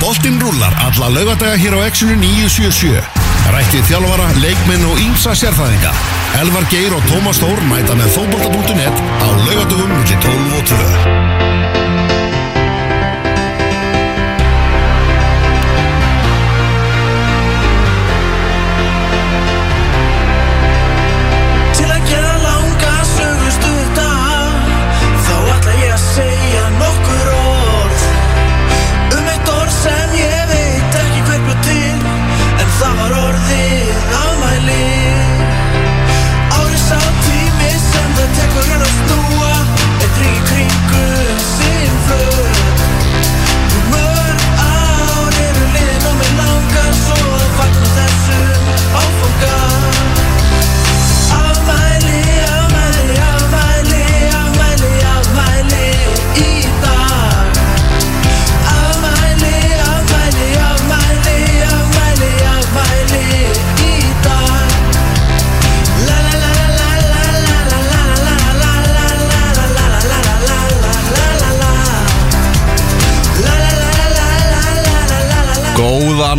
Boltinn rúlar alla laugadaga hér á Exxonu 977. Rættið þjálfara, leikmenn og ýmsa sérfæðinga. Elvar Geir og Tómas Þór mæta með fótbolta.net á laugadagum millir 12 og 2.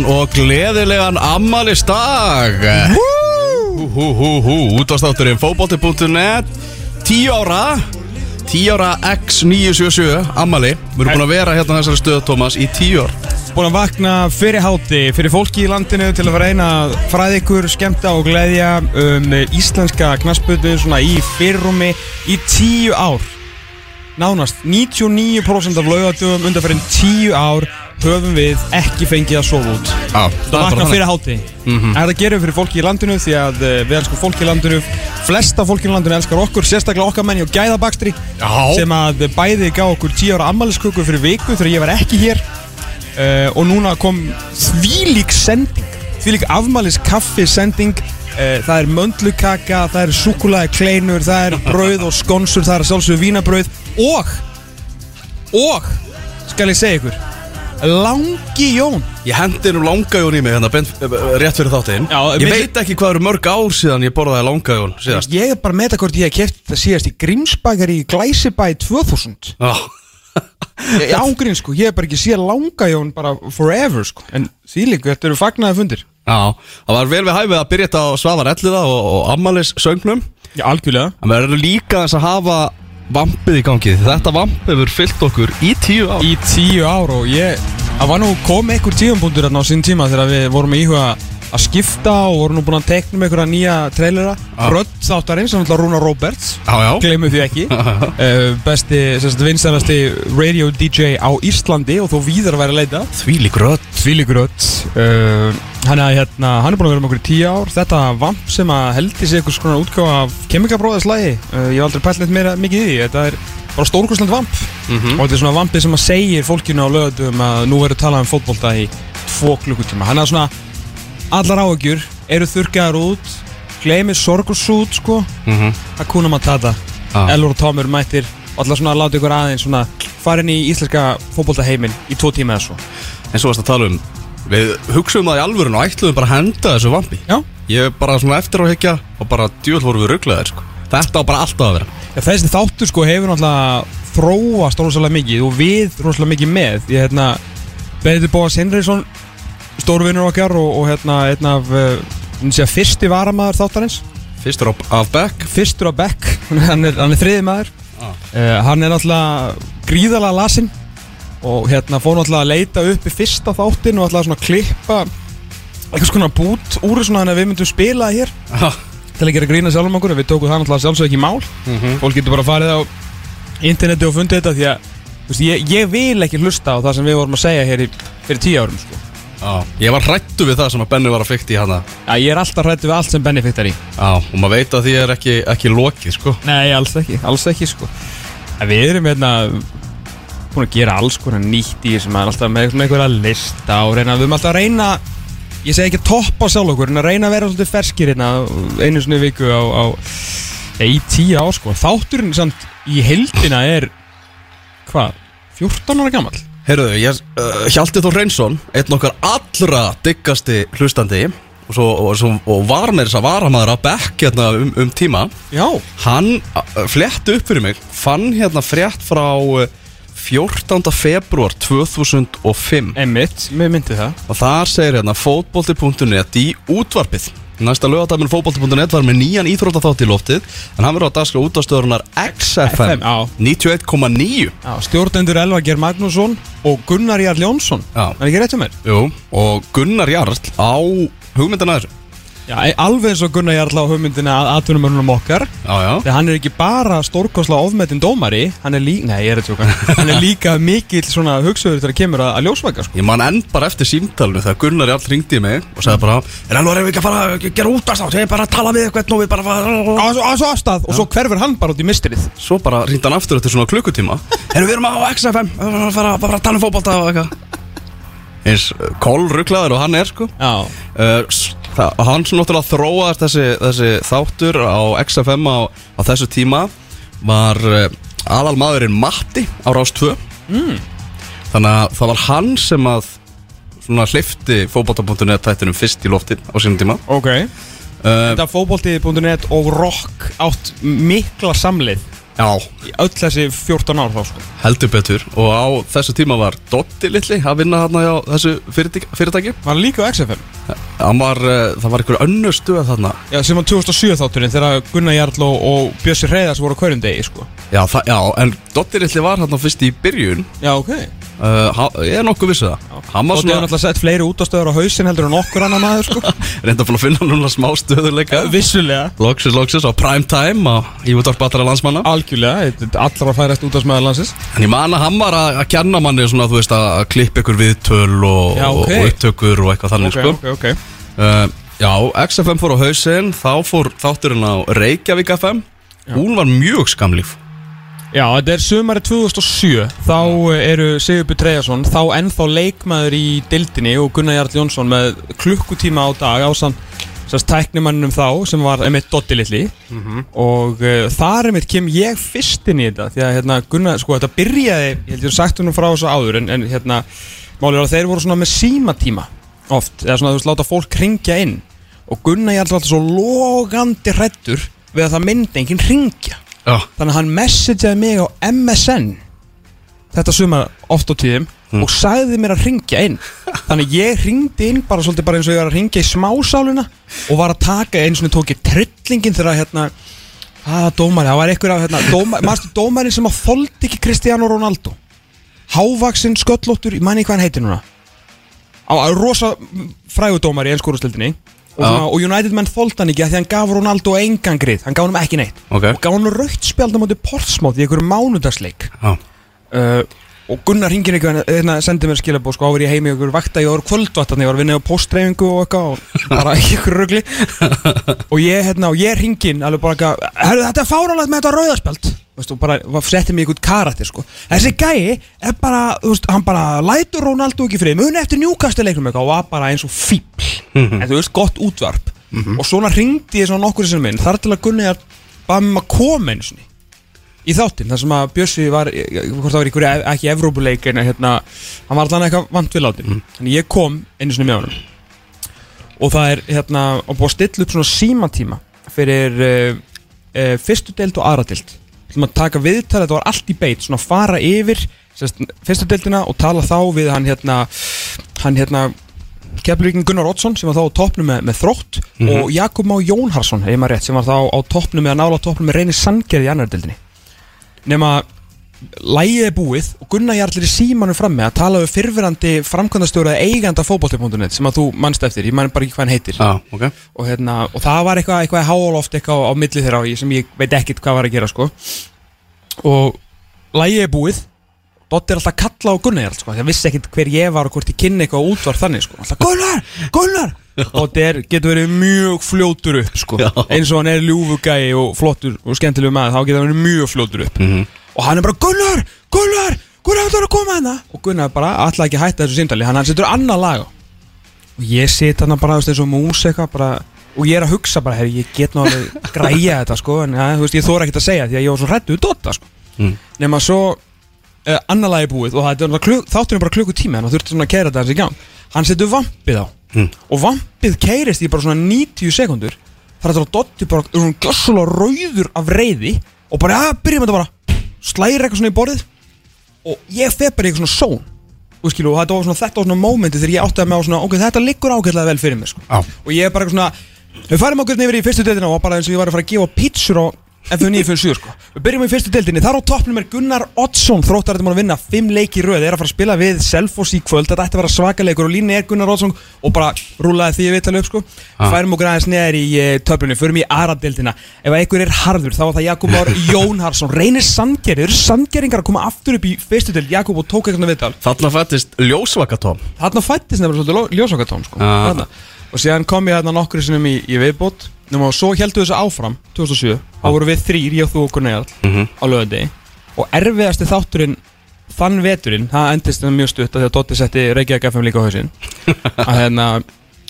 Góðan og gleðilegan hú, útastátturinn fótbolti.net 10 ára 10 ára X977 ammæli Við erum búin að vera hérna á þessari stöðu, Tómas, í 10 ár. Búin að vakna fyrir háti, fyrir fólki í landinu til að fara eina fræð ykkur, skemmta og gleðja um íslenska knassbötu svona í fyrrumi í tíu ár. Nánast 99% af laugatugum undanferðin tíu ár höfum við ekki fengið að sofa út. Já, Það vakna fyrir háti. Mm Það gerum við fyrir fólki í landinu því að eh, við elskum fólki í landinu. Flesta fólki í landinu elskar okkur, sérstaklega okkar menni og gæðabakstri Já. sem að bæði gá okkur 10 ára ammælisköku fyrir viku þegar ég var ekki hér uh, og núna kom þvílík sending þvílík afmælis kaffi sending uh, það er möndlukaka, það er súkulaði kleinur, það er brauð og skonsur það er sjálfsögðu vínabrauð og og skal ég segja ykkur Langi Jón. Ég hendi nú langajón í mig hérna bent, eh, rétt fyrir þáttinn. Já, Ég við- veit ekki hvað eru mörg ár síðan ég borðaði langajón síðast. Ég er bara að meta hvort ég hef keft það síðast í Grímsbakar í Glæsibæ 2000 Já, Ég ángrín sko, ég hef bara ekki séð Langa Jón bara forever sko. En þvílík, þetta eru fagnaði fundir. Já, það var vel við hæfið að byrja þetta á Svavar Elliða og, og ammælis söngnum Já, algjörlega. En við erum líka þess að hafa vampið í gangi. Þetta vamp hefur fyllt okkur í tíu ár. Í tíu ár og ég það var nú komið einhver tíumbúndur á sín tíma þegar við vorum að íhuga að skipta og vorum nú búin að tekna með einhverja nýja trailera. Ah. Rödd þáttarinn sem náttúrulega Rúna Roberts já gleymum því ekki. Uh, besti, sérst, vinstæðasti radio DJ á Íslandi og þó víðar að vera að leita. Því lík rödd. Tvílíkur rödd. Uh, hann, er, hérna, hann er búin að vera með okkur í tíu ár. Þetta vamp sem að heldi sig einhvers konar útgáfa af kemikabróðislægi uh, ég hef aldrei pælt neitt meira mikið í því. Þetta er bara stórkursland vamp. Mhm. og þetta er svona vampið sem að segir fólkinu á lögatum að nú verður talað um fótbolta í tvo klukkutíma. Hann er svona allar áhugjur eru þurrkaðar út. Gleymið sorgursút sko. Mhm. Hakuna Matata. Ah. Elvar og Tomur mættir og allar svona láta ykkur aðeins svona fara inn í íslenska fótboltaheiminn í tvo tíma eða svo. En svo varst að tala um Við hugsaum það í alvörun og ætluðum bara að henda þessu vampi. Já, Ég er bara svona eftir á higgja og bara djúvel voru við rugglaðir sko. Þetta á bara alltaf að vera. Já, þessi þáttur sko hefur náttúrulega þróast rosalega mikið og við rosalega mikið með. Ég hérna Beður Bóas Henriðsson stórvinnur okkar og, og hérna einn af uh, fyrsti varamæður þáttarins. Fyrstur á, af back fyrstur á Beck. Hann er, hann er þriði maður. Ah. uh, hann er náttúrulega gríðalega lasinn og hérna fór náttúrulega að leita upp í fyrsta þáttin og ætlaði svona að klippa eitthvað svona bút úr svona þannig að við myndum spila það hér. Ah, til að gera grína sjálfum okkur við tókum það náttúrulega sjálfsög ekki í mál. Mhm. fólk getur bara farið á interneti og fundið þetta því að ég, ég vil ekki hlusta á það sem við vorum að segja hér í, fyrir tíu árum sko. Á, Ég var hrættu við það sem að Benni var að fykta í hana. Já, ég er alltaf hrættu við allt sem benefittar í. Já, og maður veit að því er ekki, ekki lokið sko. Nei, alls ekki, alls ekki sko. En Við erum hérna búin að gera alls konar nýtt í þessum að alltaf með einhverja lista og reyna, við erum alltaf að reyna ég segi ekki að toppa sjálf okkur en að reyna að vera svolítið ferskir hérna einu svona viku á, á ja, í tíu á sko. Þátturinn samt í heldina er hvað, 14 ára gammal Heyrðu, ég, uh, Hjalti Þór Reynsson Einn okkar allra diggasti hlustandi og, svo, og, svo, og var með þess að vara maður að bekk hérna um, um tíma. Já, Hann uh, fletti upp fyrir mig Fann hérna frétt frá uh, 14. februar 2005 Emmitt, mér myndi það. Og þar segir hérna fótbolti.net í útvarpið Næsta lögadagminn fótbolti.net var með nýjan íþróttaþátt í loftið en hann verður á dagskrá útastöðunar XFM FM, já. 91,9 Já, stjórnendur Elva Geir Magnússon og Gunnar Jarl Jónsson. Er ekki rétt hjá mér? Jú, og Gunnar Jarl á hugmyndina þessu Já, e- alveg eins og Gunnar Jarl á hugmyndina að atvinnumörnum okkar. Þegar hann er ekki bara stórkosla ofmetinn dómari Hann er líka, nei ég er að tjóka Hann er líka mikill svona hugsaður þegar kemur að, að ljósvæka sko. Ég man enn bara eftir símtalinu þegar Gunnar Jarl ringdi í mig og sagði bara Er alveg ef við ekki að fara að gera út af Ég er bara að tala við eitthvað og við bara fara og svo hverfur hann bara út í mistrið Svo bara ringdi hann aftur eftir svona klukkutíma. Erum við erum á XFM erum bara að tala um eitthvað. Eins kólruklaður og hann er sko. Uh, það, Hann svo náttúrulega þróaðast þessi, þessi þáttur á XFM á, á þessu tíma Var uh, aðal maðurinn Matti á Rás 2 mm. Þannig að það var hann sem að Svona hlifti fótbolta.net þættinum fyrst í loftið á sínum tíma. Ok. Uh, Þetta fótbolti.net og rock átt mikla samlið Já, öll þessi 14 ár þá sko. Heldur betur. Og á þessu tíma var Dotti litli að vinna þarna á þessu fyrirtæki, fyrirtæki. Var hann líka á XFM var, uh, Það var einhver önnur stuð þarna. Já, sem á 2007 þátturinn þegar Gunnar Jarl og, og Bjössi Hreiðars voru á hverjum degi sko. Já, það, já en Dotti litli var þarna fyrst í byrjun. Já, ok uh, Ég er nokkuð vissu það. Hann var svona hefur náttúrulega sett fleiri útastöður á hausinn heldur en okkur annar maður sko. Reynda að finna núna smá stöðuleika Vissulega. Loksis, loksis á prime time á Ívutorp allra landsmanna. Algjörlega, að færast útastöður landsins. En ég man að hann var að, kenna manni svona, þú veist, að, klippa ykkur viðtöl og, Já, ok. og, upptökur og eitthvað þannig, sko. ok, ok. Uh, Já, XFM fór á hausinn Þá fór þátturinn á Reykjavík FM Hún var mjög skamlíf Já, þetta er sumari 2007 Þá eru Sigurbjörn Treyjason Þá ennþá leikmaður í dildinni Og Gunnar Jarl Jónsson með klukkutíma á dag Ásann sérst tæknimannum þá Sem var einmitt Dotti litli. Og uh, þar einmitt kem ég fyrst inn í þetta Því að hérna Gunnar, sko þetta byrjaði Ég held ég sagt húnum frá þessu áður En, en hérna, málið er að þeir voru svona með símatíma Oft, eða svona þú veist láta fólk ringja inn. Og Gunnar Jarl var alltaf svo logandi hrættur Við að það myndi enginn ringja Já, Þannig að hann messageaði mig á MSN Þetta sumar oft á tíðum Og sagði mér að ringja inn. Þannig að ég ringdi inn bara svolítið bara eins og ég var að ringja í smásáluna Og var að taka eins og ég tók ég trillingin þegar hérna Hvaða dómari, það var einhver af hérna dómari, Mastu dómarin sem að þoldi ekki Cristiano Ronaldo? Hávaksinn sköllóttur, ég mæni hvað hann heitir núna. Á, rosa frægudómari í ennskúrustildinni og, svona- og United menn þoldi hann ekki af Því hann gaf Ronaldo engan grið, hann gaf hann ekki neitt. Ok. Og gaf hann raukt spjald á móti Portsmouth í einhverju mánudagsleik. Uh, og Gunnar hringir eitthvað hérna sendi mér skilabóð sko áver ég heimi einhverju vakta ég var kvöldvatn ég var að vinna á postdreyfingu og eitthvað og bara einhverju rugli. Og ég hérna og ég hringin alveg bara eitthvað þetta er fáralegt með þetta rauðarspjald og bara setti mig í einhvern karakter sko. Þessi gæi er bara veist, hann bara lætur Ronaldo ekki frið. Muni eftir njúkastu leiknum eitthvað og var bara eins og fíbl en þú veist gott útvarp. Og svona hringdi ég svona nokkur sem minn þar til að Gunnar bara með að koma einu sinni í þáttinn, þar sem að Bjössi var hvort það var ykkur ekki Evrópuleik en hérna, hann var allan eitthvað vant við látin þannig ég kom einu sinni með honum. Og það er hérna og búið að stilla upp svona símatíma fyrir uh, uh, fyrstu deild og aðra deild sem að taka viðtalið, þetta var allt í beit svona fara yfir sérst, fyrstu deildina og tala þá við hann hérna hann hérna Keflavíkin Gunnar Oddsson sem var þá á toppnum með, með þrótt og Jakob Má Jónharsson ef maður rétt, sem var þá á toppnum með að nála toppnum með reyni sandgerði í annar deildinni. Nema lægið er búið og Gunnar Jarlir í símanu frammi að tala við fyrfirandi framkvæmdastjóra eiganda fótbolti.net sem að þú mannst eftir, ég man bara ekki hvað hann heitir já, ok og, hérna, og það var eitthvað, eitthvað háaloft eitthvað á, á milli þeirra sem ég veit ekkit hvað var að gera sko. og lægið er búið Dotti er alltaf að kalla á Gunnar sko, því að vissi ekkit hver ég var og hvort ég kynni eitthvað útvar þannig sko. alltaf Gunnar, Gunnar og þetta getur verið mjög fljótur upp sko. Eins og hann er ljúfugæi og flottur og skemmtilegu maður þá getur hann verið mjög fljótur upp Mhm. Og hann er bara Gunnar, Gunnar Gunnar ætlar að koma hérna? Og Gunnar bara alltaf ekki að hætta þessu símtali hann, setur annað lag á. Og ég sit hann bara og mús eitthvað bara og ég er að hugsa bara, herri, ég get alveg græja þetta sko, en ja, þú veist, ég þóra ekkert að segja því að ég var svo hrættu við Dotta sko. Mm. nema svo uh, annar lagi búið og það kluk, þátturinn er bara klukkutími þannig að þurfti svona að keira þetta í gang. Hann setur vampið á. Mm. og vampið keirist í bara svona 90 sekundur þar að Dotti bara svona glassulega rauður af reyði og bara, ja, byrjum þetta bara slæri eitthvað svona í borðið og ég fer bara eitthvað svona són og, skilu, og þetta var svona, þetta var svona mómenti þegar ég átti að með á svona, ok, þetta liggur ágætlega vel fyrir mér sko. Og ég er bara eitthvað svona við farum okkur nefnir í fyrstu deildina og bara eins og ég var að fara að gefa pítsur á F957 sko. Við byrjum í fyrstu deildinni, þar á toppnum er Gunnar Oddsson Þróttar þetta múin að vinna 5 leiki röð. Eru að fara að spila við Selfoss í kvöld. Þetta ætti að vera svakaleikur og línu er Gunnar Oddsson Og bara rúlaði því við tala upp sko. Færum okkur aðeins neðar í uh, töflunni. Förum í aðra deildina. Ef einhver er harður þá var það Jakob Már Jónharsson Reynir Sandgerði, eru Sandgerðingar að koma aftur upp í fyrstu deild? Jakob og tók eitthvað viðtal? Þarna fættist ljósvakatóm Þarna fættist nefnilega svolítið ljósokatón sko. Já. Og síðan kom ég þarna nokkru sinnum í, í viðbót. Nefnum og svo heldur þessu áfram 2007 Þá voru við þrýr, ég og þú og Gunnar Mhm. á lögandi Og erfiðasti þátturinn Þann veturinn, það endist þetta mjög stutt af Því að Dotti setti Reykjavík FM líka á hausinn. Að hérna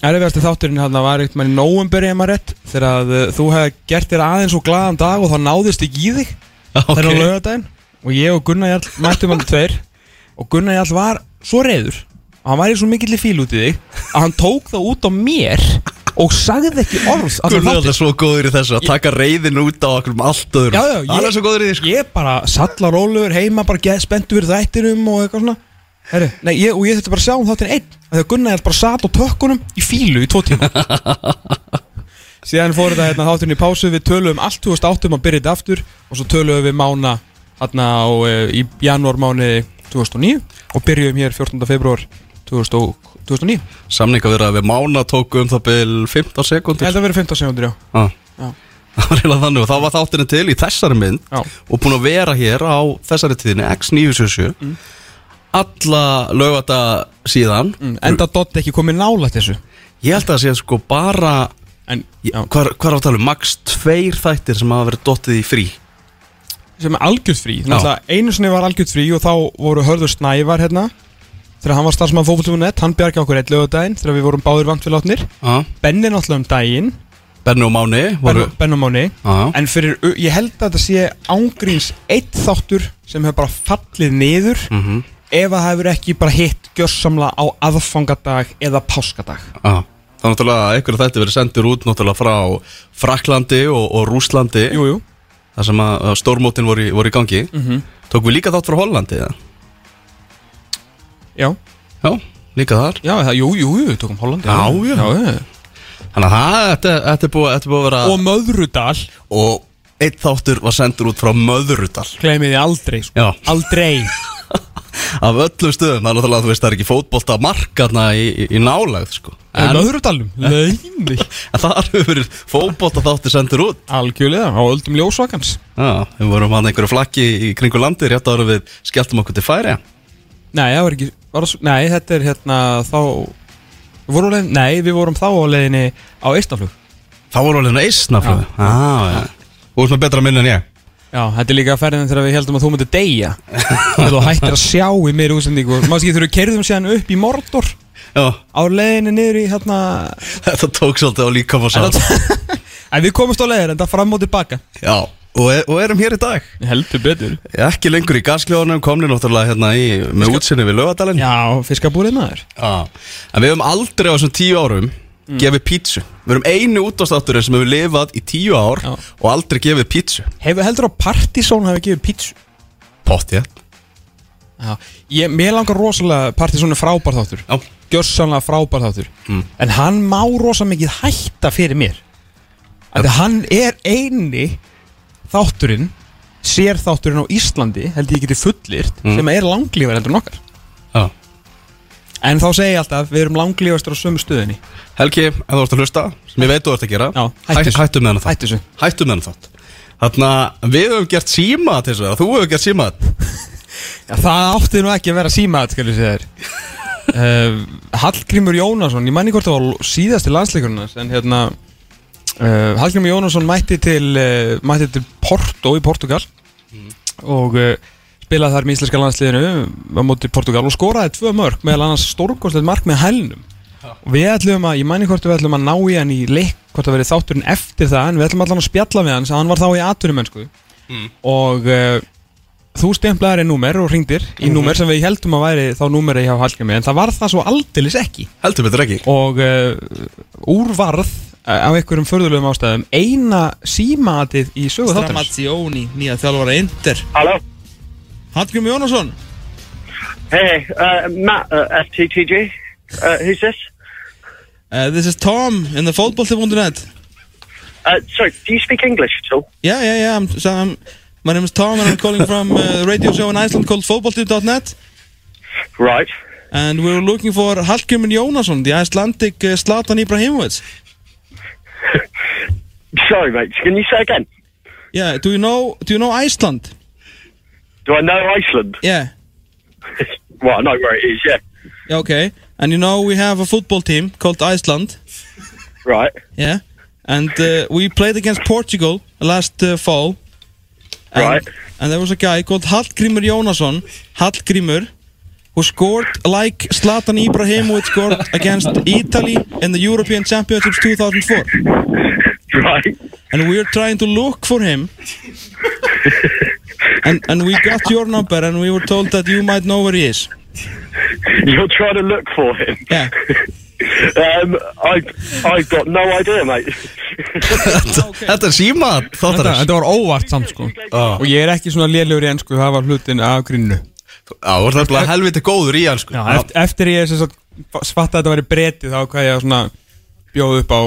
Erfiðasti þátturinn hérna var eitt mann í nóumberi ef maður rétt Þegar að uh, þú hefði gert þér aðeins og glaðan dag Og þá náðist ekki í þig Þegar á lögadaginn Og ég og Gunnar Jarl mættum hann tveir. Og Gunnar Jarl var svo reyður hann væri svo mikill í fíl út í þig að hann tók það út á mér og sagði ekki orð. Gunnar er alltaf svo góður í þessu að taka reyðin út á okkur um allt öðrum Já, já, Hann er svo góður í því sko. Ég bara salla róluður heima bara geð spenntu fyrir þættinum og eitthvað svona. Herri, nei, ég, og ég þurfti bara að sjá um þáttinn einn. Af Þegar Gunnar Jarl bara satt á tökkunum í fílu í tvo tíma. Síðan fór þetta hérna, þáttinn í pásu Við töluðum allt 2008 um að byrja þetta aftur Og svo töluðum við mána hérna á, e, í janúarmáni 2009 Og byrjuðum hér 14. februar 2009 Samninga verið að við mána tóku um það byl 15 Ég sekundir held að vera 15 sekundur, já Já. Já. Það var eiginlega þannig og þá var þátturinn til í þessari mynd Já. og búin að vera hér á þessari tíðinni X977 Mm. alla lögata síðan Mm, Enda Dotti ekki komið nálægt þessu Ég held að það sé sko bara En, ég, já, hvað, hvað er á að tala um? Max tveir þættir sem hafa verið dottið í frí sem er algjörð frí einu sinni var algjörð frí og þá voru Hörður Snævar hérna Þegar hann var starfsmann fókvöldum.net Hann bjargaði okkur eitt lögadaginn Þegar við vorum báðir vant við látnir Já. Benni náttúrulega um daginn Benni og Máni voru Ben, ben og Máni Já. En fyrir, ég held að þetta sé ángríns eitt þáttur sem hefur bara fallið niður Mhm. ef að það hefur ekki bara hitt gjörsamla á aðfangadag eða páskadag Já. Það er náttúrulega að einhverju þætti verið sendur út náttúrulega frá Fraklandi og, og Rúslandi Jú, jú þar sem að stórmótin voru, voru í gangi mm Tók við líka þátt frá Hollandi eða? Já, Já, líka þar. Já, það, jú, jú, við tókum Holland Já, já. já. Þannig að það, þetta, þetta, er búið, þetta er búið að vera Og Möðrudal. Og einn þáttur var sendur út frá Möðrudal. Gleimið þið aldrei, sko. Já, Aldrei. Af öllum stöðum Það er náttúrulega, þú veist, það er ekki fótbolta markarna í, í, í nálægð, sko. En Möðrudalum? Leini en það hefur verið fótbolta þáttur sendur út. Algjörlega, á öldum ljósvakans. Já, við vorum hann einhverju flakki í kringu landi Rétt ára við skelltum okkur til færi Nei, það var ekki Nei, þetta er hérna þá við vorum á leiðin, Nei, við vorum þá á leiðinni á Eistaflug Það voru alveg eisnaflöðu Já. Já, já. Þú veist með betra minn en ég. Já, þetta er líka ferðin þegar við heldum að þú myndir deyja. Þegar þú hættir að sjá í mér útsendingu. Mást ekki við kerðum síðan upp í Mordor? Já, Á leiðinni niður í hérna þetta tók svolítið á líkam og sá En við komumst á leiðir en það fram og tilbaka. Já, og, er, og erum hér í dag. Heldur betur. Ekki lengur í gaskljónum, komni náttúrulega hérna í Með útsinni við lögadalinn Já, fiskabúrið maður. Já, en við höfum aldrei á þessum tíu árum gefið pítsu. Við erum einu útastátturinn sem hefur lifað í tíu ár Já. og aldrei gefið pítsu. Hefur heldur að Partizón hafi gefið pítsu? Pott, Já, ég, mér langar rosalega Partizón er frábær þáttur. Já, Gjörsanlega frábær þáttur. Mm. En hann má rosa mikið hætta fyrir mér. Af því hann er eini Þátturinn Sér þátturinn á Íslandi Held ég geti fullirt Mm. Sem er langlífar heldur en okkar. Já. En þá segi ég alltaf Við erum langlífastur á sömu stöðinni Helgi, ef þú ert að hlusta, sem ég veit þú ert að gera Já, hættu. Hættu með hennar þátt. Hættu þessu. Hættu með þátt. Þannig að við höfum gert síma til þess að þú hefur gert síma Já, það átti nú ekki að vera símaðat Skal ég segja þér. Uh, Hallgrímur Jónasson Ég manni hvort það var síðasti landsleikurinn En hérna uh, Hallgrímur Jónasson mætti til uh, Mætti til Porto í Portugal. Og uh, spilaði þar með íslenska landsliðinu Á móti Portugal Og skoraði tvö mörg Meðal annars stórkostlegt mark með hælnum. Og við ætlum að, ég manni hvort við ætlum að ná í hann í leik Hvort það verið þátturinn eftir það En við ætlum allan að spjalla við hans Hann var þá í atvinnumennsku. Og uh, þú stemplaðir í númer og ringdir í númer sem við heldum að væri þá númeri hjá Hallgrími en það var það svo aldeilis ekki. Ekki. Og úrvarð uh, af einhverjum förðulegum ástæðum eina símaatið í sögu þáttarins Stramazzioni, nýja þjálfara Inter Hallgrími Jónasson Hey, uh, Matt at FTTG. Uh, who's this? Uh, this is Tom in the football.net. Uh, sorry, do you speak English at all? Yeah, yeah, yeah. I'm, so I'm, my name is Tom and I'm calling from uh, a radio show in Iceland called football.net. Right. And we were looking for Hallgrimur Jónasson, the Icelandic uh, Zlatan Ibrahimovic. Sorry, mate. Can you say again? Yeah, do you know do you know Iceland? Do I know Iceland? Yeah. well, I know where it is, yeah. Yeah, okay. And you know we have a football team called Iceland. Right. Yeah. And uh, we played against Portugal last uh, fall. And, Right. And there was a guy called Hallgrimur Jónasson, Hallgrimur, who scored like Zlatan Ibrahimovic scored against Italy in the European Championships 2004. Right. And we're trying to look for him. and and we got your number and we were told that you might know where he is. You're trying to look for him. Yeah. Um, I, I've got no idea, mate. Þetta er síma Þetta, þáttarins þetta var óvart samt sko Já, Og ég er ekki svona lélegur í ennsku, það var hlutin af grínu þú ert nefnilega helviti góður í hann sko Já, eftir, eftir ég sem sagt fatta að þetta væri breytið þá hvað ég að svona bjóð upp á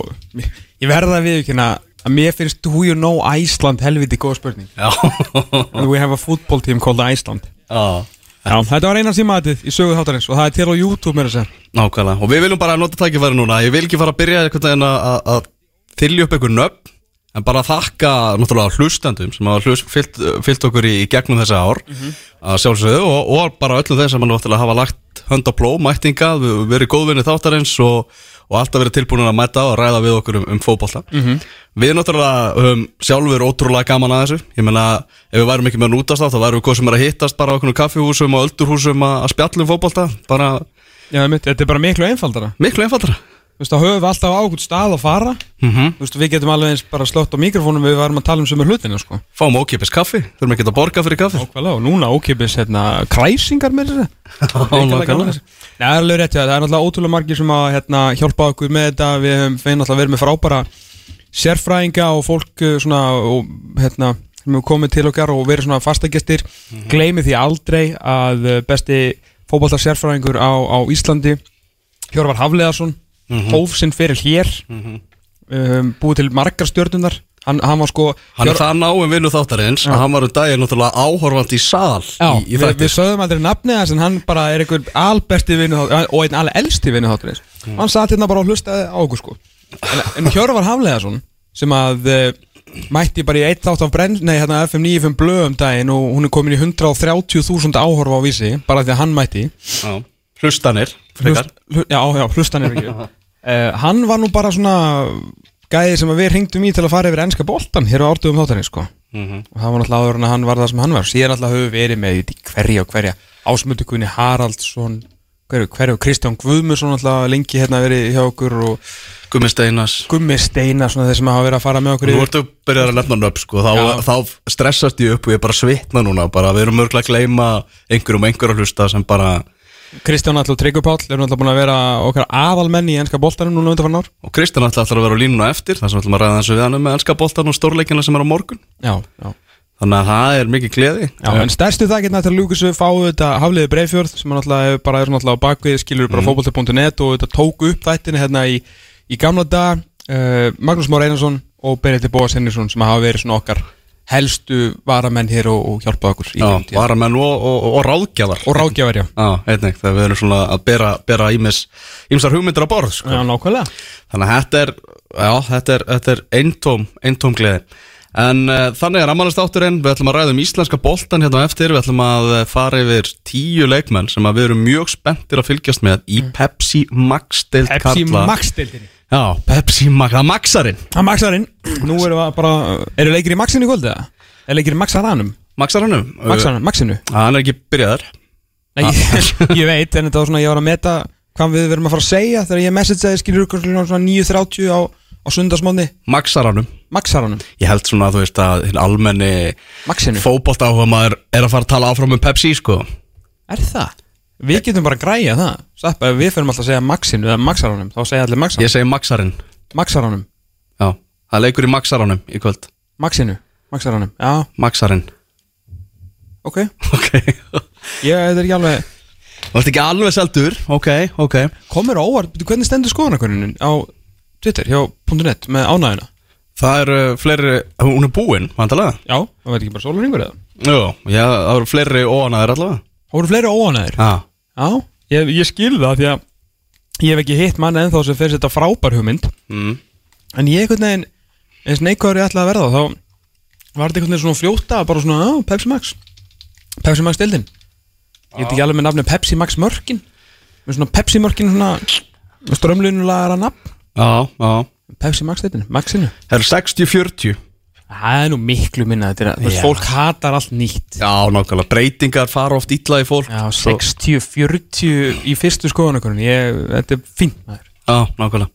Ég verða að viðkynna að mér finnst Do you know Iceland helviti góð spurning. And we have a football team called Iceland. Já. Þetta var eina símaðið í sögu þáttarins og það er til á YouTube mér að segja. Nákvæmlega, og við viljum bara nota tækifæri núna. Ég vil ekki fara að byrja einhvern veginn að- þylja upp einhver nöfn En bara þakka náttúrulega hlustendum sem hafa hlust, fyllt, fyllt okkur í, í gegnum þessi ár að sjálfsögðu og, og bara öllum þeim sem hann náttúrulega hafa lagt hönd á pló, mættinga, verið góðvinni þáttarins og, og alltaf verið tilbúin að mæta og ræða við okkur um, um fótbolta. Við náttúrulega höfum sjálfur ótrúlega gaman að þessu. Ég meina, ef við værum ekki með nútast þá þá værum við hvað sem er að hittast bara á okkur kaffihúsum og öldurhúsum að, að spjalla um fótbolta. Bara þetta er bara miklu einfaldara. Miklu einfaldara. Þú veist, þá höfum við alltaf á okkur stað að fara. Mm Þú veist, við getum alveg eins bara slögt á mikrofónum við varum að tala um sömu hlutinu, sko. Fáum ókipis kaffi, þurfum ekki að borga fyrir kaffi. Ákvæðlega, og núna ókipis, hérna, kræsingar með þessu. Nei, það er alveg rétt, já, það er náttúrulega ótrúlega margir sem að hérna, hjálpa okkur með þetta. Við fein náttúrulega verið með frábæra sérfræðinga og fólk uh, svona, og, hérna, sem hefur komið til okkar og verið svona fastagestir mm -hmm. því aldrei að uh, besti fótbolta sérfræðingur á, á Íslandi Hjörvar Hafleðarsson hóf sinn fyrir hér. Um, búið til margar stjörnunar hann, hann var sko Hann er það náum vinnu þáttarins að hann var um daginn náttúrulega áhorfandi í sal Já, í, í við, við sögðum aldrei nafnið hans en hann bara er einhver albesti vinnu þáttarins og einn alveg elsti vinnu þáttarins. Hann satt hérna bara og hlustaði á okkur sko. En, en Hjörvar Hafleðarsson sem að uh, mætti bara í eitt þátt af brenn, nei hérna FM 95 blöð um daginn og hún er komin í 130.000 áhorfa á vísi bara því að hann mætti. Já. Hlustanir. Hlust, já, já, hlustan er ekki. Uh, Hann var nú bara svona gæði sem við hringdum í til að fara yfir ennska boltan hér á ártugum þáttarins sko. Mhm. og það var náttúrulega áður en hann var það sem hann var. Síðan náttúrulega höfum við verið með í hverja og hverja Ásmundur Gunni Haraldsson hverju, hverju, Kristján Guðmundsson náttúrulega lengi hérna verið hjá okkur og Gummi Steinas Gummi Steina svona þeir sem hafa verið að fara með okkur Nú ertu byrjar að nefna nöfn sko. Þá, þá stressast ég upp og ég bara svitna núna. Bara við erum mörgulega að gleyma einhverjum einhverjum að hlusta sem bara Kristján Allur Tryggvi Páll eru náttúrulega búin að vera okkar aðalmenn í ennska boltanum núna undan ár. Og Kristján ætla alltaf að vera á línuna eftir þar sem við ætlum að ræða þessu við hann um ennska boltan og stórleikina sem er á morgun. Já, já. Þannig að það er mikið gleði. Já, en stærstu þakkirna til að ljúka svo fáu þetta Hafliði Breifjörð sem er náttúrulega bara er náttúrulega á bakvið skilur bara mm. fótbolti.net og þetta tóku upp þættina hérna í, í gamla dag uh, Magnús Már Einarsson og Benedikt Bóas Henningsson sem hafa verið svona okkar helstu varamenn hér og, og hjálpað okkur Já, varamenn og, og, og, ráðgjafar. Og ráðgjafar, já. Já, einnig, við erum svona að bera, bera ímis, ímsar hugmyndir á borð sko. Já, nákvæmlega. Þannig að þetta er, já, þetta er, þetta er eintóm, eintóm gleði. En uh, þannig er ammálistátturinn, við ætlum að ræða um íslenska boltan hérna eftir, við ætlum að eh, fara yfir tíu leikmenn sem að við erum mjög spenntir að fylgjast með í Pepsi Mm. Pepsi karla. Max-deildinni Já, Pepsi Max, það Maxarinn. Það Maxarinn, nú eru við bara eru leikir í Maxinu í kvöldi eða? Er leikir í Maxaranum? Maxarannum Maxaranum, Maxinu? Uh, hann er ekki byrjaðar Nei, ég, ég veit, en þetta var svona, ég var að meta hvað við verum að fara að segja þegar ég messageaði skilur ykkur svona 9.30 á, á sundarsmónni Maxarannum Maxaranum, Ég held svona að þú veist að almenni Maxinu. fótbolta áhuga maður er að fara að tala áfram um Pepsi sko. Er það? Við getum bara að græja það. Bara, við fyrir alltaf að segja Maxinu eða Maxaranum þá segja allir Maxaranum Ég segi Maxarinn. Maxaranum, Já, það leikur í Maxarannum í kvöld. Maxinu, Maxaranum, já, Maxarinn. Ok. Ok. Ég, er ekki alveg Þú ert ekki alveg seldur, ok, ok. Komur óvart, hvernig stendur skoðanakörunin á Twitter hjá .net með ánæðina? Það eru fleiri, hún er búinn, vantalega Já, það veit ekki bara sólurringur eða? Jú, já, það eru fleiri óanæður allavega Það voru fleiri óanæðir Já, Já, ég, ég skil það því að ég hef ekki hitt mann ennþá sem fyrir þetta frábær hugmynd. Mm. En ég einhvern veginn, eins neikvæður ég ætlaði að verða þá var þetta einhvern veginn svona fljóta bara svona, já, Pepsi Max. Pepsi Max dildin Ég veit ekki alveg með nafni Pepsi Max mörkin. Með svona Pepsi mörkin svona strömlunulega nafn. Já, já. Pepsi Max dildin, Maxinu. Það eru 60-40 Það er nú miklu minna þetta er fólk hatar allt nýtt. Já, nákvæmlega, breytingar fara oft illa í fólk. Já, Svo- 60-40 í fyrstu skoðanakonun ég, þetta er maður. Já, nákvæmlega,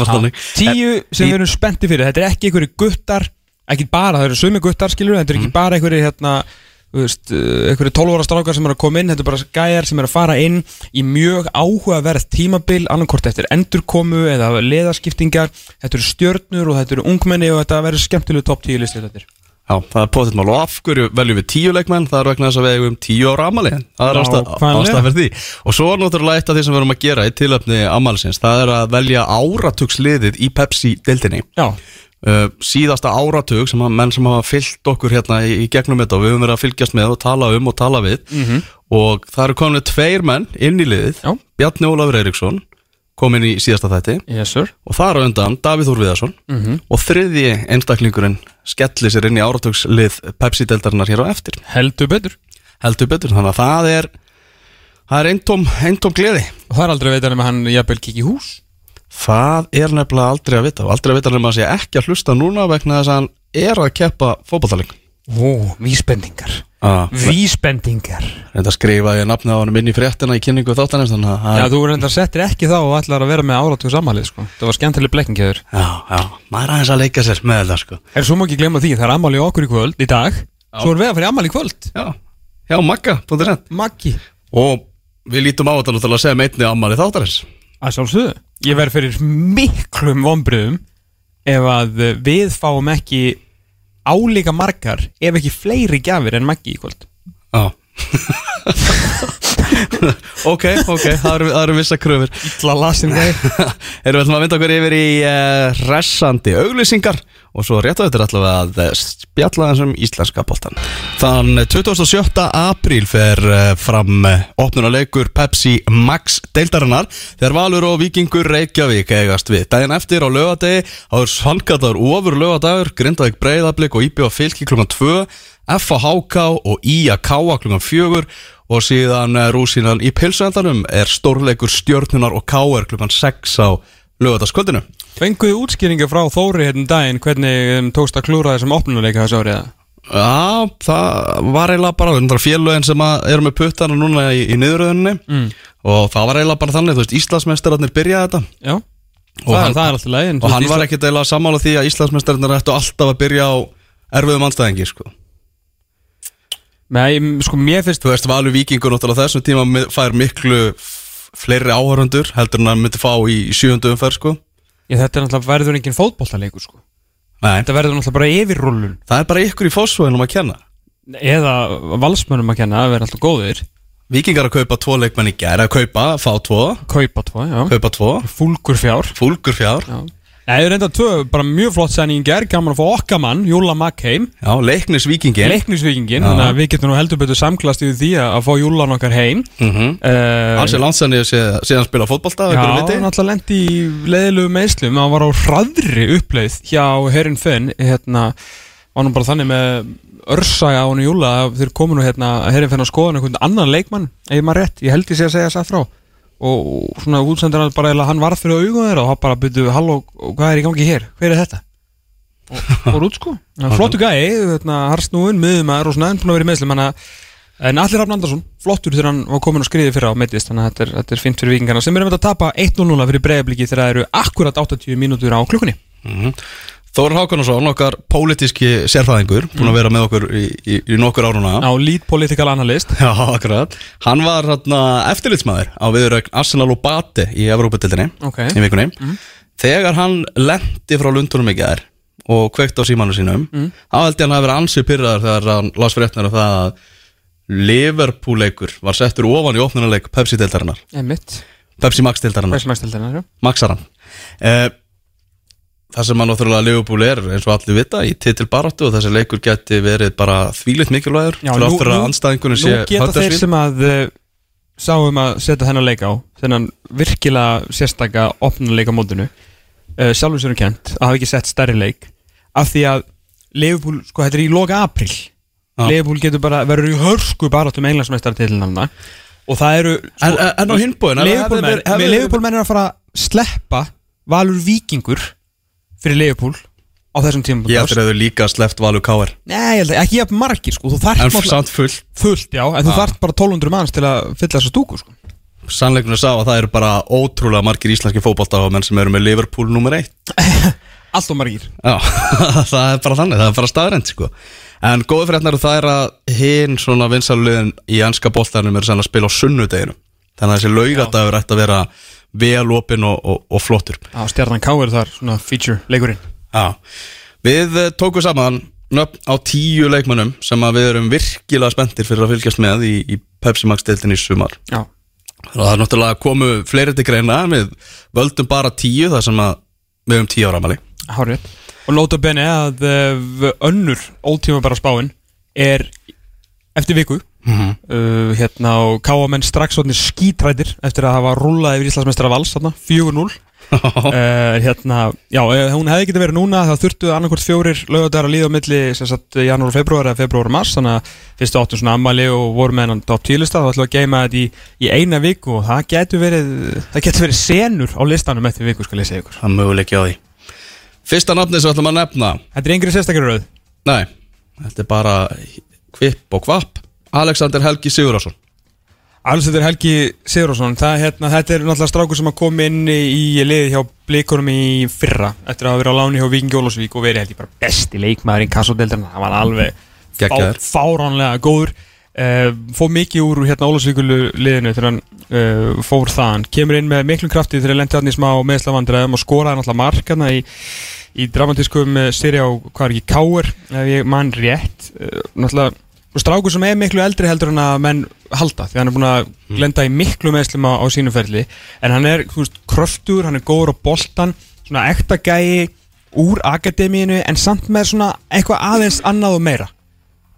var þannig. Tíu sem við erum spendi fyrir. Þetta er ekki einhverju guttar Ekki bara, það eru sumi guttar skilur Þetta er ekki bara einhverju hérna einhverju 12 ára strákar sem eru að koma inn Þetta er bara gæjar sem eru að fara inn Í mjög áhugaverð tímabil Annarkort eftir endurkomu eða leðaskiptingar. Þetta eru stjörnur og þetta eru ungmenni Og þetta verður skemmtilegu top 10 listi þetta Já, það er potið mál. Og af hverju veljum við tíu leikmenn? Það er vegna þess að við eigum tíu ára amali það er ástæð fyrir því. Og svo er náttúrulega eitt af því sem við erum að gera í tilöfni amalisins, það er að velja áratugsliðið í Pepsi-deildinni. Já, uh, síðasta áratug sem að menn sem hafa fyllt okkur hérna í, í gegnum þetta og við höfum verið að fylgjast með og tala um og tala við. Og það eru komin tveir menn inn í liðið. Já. Bjarni Ólafur Eiríksson kom inn í síðasta þætti. Yes og þar á undan Davíð Þór Viðarsson. Og þriðji einstaklingurinn skelli sér inn í áratugslið Pepsi-deldarinnar hér á eftir. Heldur betur. Heldur betur, þannig að það er það er eintóm, eintóm gleði. Og það er aldrei að veita nema hann jafnvel kikki í hús það er nefnilega aldrei að vita og aldrei að vita nema að sé ekki að hlusta núna vegna þess að hann er að keppa fótballtaling Ó, vísbendingar ah, Vísbendingar reynda að skrifa ég nafnið á hann inn í fréttina í kynningu þáttanins það Já, er- þú reyndar settir ekki þá og ætlar að vera með áratug samanlið, sko. Það var skemmtileg blekkingjöður. já, já, maður er aðeins að leika sér með þetta sko Er svo má ekki glemma því, það er ammali okkur í kvöld, í dag. Svo erum við að fara í ammali í kvöld. já, já, magga.net Maggi. og við lítum á þetta náttúrulega að segja meitni ammali þáttarins Að sjálfsögðu. Ég verð fyrir miklum vonbriðum ef að við fáum ekki álíka margar, ef ekki fleiri gjafir en Maggi í kvöld. Já Ok, ok, það eru, vissa kröfur Ítla lasin þeir. Erum við að vinda okkur yfir í uh, hressandi auglýsingar og svo rétt á þetta er allavega að eh, spjalla þessum íslenska boltan Þann 27. apríl fer uh, fram opnunaleikur Pepsi Max deildarinnar þegar Valur og Víkingur Reykjavík eigast við Daginn eftir á lögadegi áður svangatar ofur lögadagur Grindavík Breiðablик og Íbjó Fylki klukkan 2 F á HK og I að K klukkan 4 og síðan eh, rúsínan í pilsuendanum er stórleikur stjörnunar og K klukkan 6 á lögadagskvöldinu Fenguðu útskýringar frá Þóri hérna um daginn hvernig um, tókst að klúra þessum opnuleika þessu árið? Já, það var eiginlega bara undra félögin sem að eru með puttana núna í, í niðuröðunni Mm. og það var eiginlega bara þannig, þú veist, Íslandsmeistararnir byrjaði þetta Já. Og Það, hann- það er alltaf leið. og hann var ekkert eiginlega sammála því að Íslandsmeistararnir ættu alltaf að byrja á erfiðum anstæðingi, sko Nei, sko, mér finnst Þú veist, Valur Víkingur náttúrulega þessum tíma fær miklu fleiri áhörundur heldur en hann myndi fá í, í sjöndu umferð, sko Ég, þetta er náttúrulega verður engin fótboltaleikur sko. Nei, Þetta verður náttúrulega bara yfirrullun. Það er bara ykkur í fósfóðinum að kenna. Eða valsmönnum að kenna, það verður alltaf góðir. Víkingar að kaupa tvo leikmenn í gær að kaupa, fá tvo, Kaupa tvo, já. Kaupa tvo. Fúlgur fjár fúlgur fjár já. Það er enda tvö, bara mjög flott sæning ger Gaman að fá okkar mann, Júla Mackheim. Já, leiknis Víkingin Leiknisvíkingin, Já. þannig að við getum nú heldur betur samklast yfir því að fá Júlan okkar heim. Mm -hmm. uh, Hans er landsenni síðan spila fótbolta Já, Já, hann alltaf lendi í leiðilegu meðslum hann var á hraðri uppleið hjá Herin Fenn. Hérna, var nú bara þannig með örsaga á hann Júla þeir komu nú hérna Herin Fenn að skoða einhvern annan leikmann. Eða maður rétt, ég held sé að segja það frá og svona útsendur bara eða hann varð fyrir augun þeirra og hann bara byrju halló, hvað er í gangi hér, hver er þetta? Og fór út sko. Flottu gæi, hérna, harsnúin, miðumæður og svona enn búin að vera í meðslum En Allir Rafn Andersson, flottur þegar hann var komin og skriði fyrir á meitist Þannig að þetta er, þetta er fint fyrir vikingarna sem erum að tapa 1-0 fyrir breiðabliki þegar það eru akkurat 80 mínútur á klukkunni Þóður Hákonarsson, okkar pólitíski sérfæðingur Búin að vera með okkur í, í, í nokkur áruna Á lead political analyst. Já, akkurat. Hann var hérna, eftirlitsmaður á viðurögn Arsenal og Bate í Evróputildinni Ok. Í vikunni. Þegar hann lendi frá Lundunum í gær Og kveikt á símanu sínum mm. Þá held ég hann að vera ansið pyrraður Þegar hann las fréttnar af það að Liverpool leikur var settur ofan í opnunarleik Pepsi-deildarinnar. Einmitt. Pepsi Max-deildarinnar, Hversu mæstildina Maxaran uh, Það sem að náttúrulega Liverpool er eins og allir vita í titilbaráttu og þessi leikur geti verið bara þvílitt mikilvægur Já, nú- nú- Nú geta þeir sem að uh, sáum að setja þennan leik á þennan virkilega sérstaka opnuleik á mótinu uh, sjálfur sér um kent að hafa ekki sett stærri leik af því að Liverpool, sko þetta er í loka april Já. Liverpool getur bara verður í hörsku baráttum englandsmeistartitilnafna og það eru sko, En, en, á hinbúin Liverpool menn, er að fara að sleppa Valur Víkingur fyrir Liverpool á þessum tímum Ég heldur að þau líka sleppt Valur K.R. Nei, ég held að ekki jafn margir sko. Þú þarft En náttúrulega- samt full fullt, já, en þú þarft bara 1200 manns til að fylla þessa stúku sko. Sannleikunum sá að það eru bara ótrúlega margir íslenski fótboltamenn sem eru með Liverpool nummer 1 Allt og margir. Já, það er bara þannig, það er bara staðrænt sko. En góði fréttnar það er að hinn svona vinsalulegin í ennska boltanum er senn að spila á sunnudeginu Þannig að þessi laugadagur ætti að vera vel opinn og, og, og flottur. Já, stjarnan K er þar, svona feature leikurinn. Já, við eh, tókum saman nöfn á tíu leikmönnum sem við erum virkilega spenntir fyrir að fylgjast með í, í Pepsi Max deildin í sumar. Já, það er náttúrulega komu fleiri til greina. Við völdum bara tíu þar sem að við höfum tíu ára amali hárið Og nota bene að uh, önnur oldtíma bara spáin er eftir viku Mhm. uh, hérna og káamenn strax skítrætir eftir að hafa rúlað yfir Íslandsmeistara vals þarna, 4-0 uh, hérna, já, eh, hún hefði getið verið núna það þurftu annarkvort fjórir lögadagar að líða á milli janúar og februar eða februar og mars þannig að fyrstu áttum svona ammali og voru með hennan top 10 lista þá ætlum við að geima þetta í, í eina viku og það getur verið það getur verið senur á listanum eftir viku skal ég segja ykkur. Það möguleiki á því. Fyrsta nafni sem ætlum að nefna. Þetta er yngri sérstakar rauð Nei, þetta er bara kvipp og kvapp Alexander Helgi Sigurðarsson Alls þetta er Helgi Sigurðarsson það, hérna, þetta er náttúrulega strákur sem að koma inn í liði hjá blikunum í fyrra eftir að verið á láni hjá Vikingi Ólafsvík og verið held ég bara besti leikmaður í kassodeldarna það var alveg fá, fáránlega góður. Uh, fór mikið úr hérna Ólafsvíkulu liðinu þegar hann uh, fór þaðan. Kemur inn með miklum krafti þegar hann lendi hann í smá meðslavandræðum og skoraði náttúrulega markana í í dramatískum uh, seri á hvað er ekki Káur ef ég mann rétt. Náttúrulega strákur sem er miklu eldri heldur en að menn halda því hann er búin að glenda í miklu meðslum á, á sínu ferli en hann er veist, kröftur, hann er góður á boltan svona ekta gæi úr akademíinu en samt með svona eitthvað aðeins annað og meira.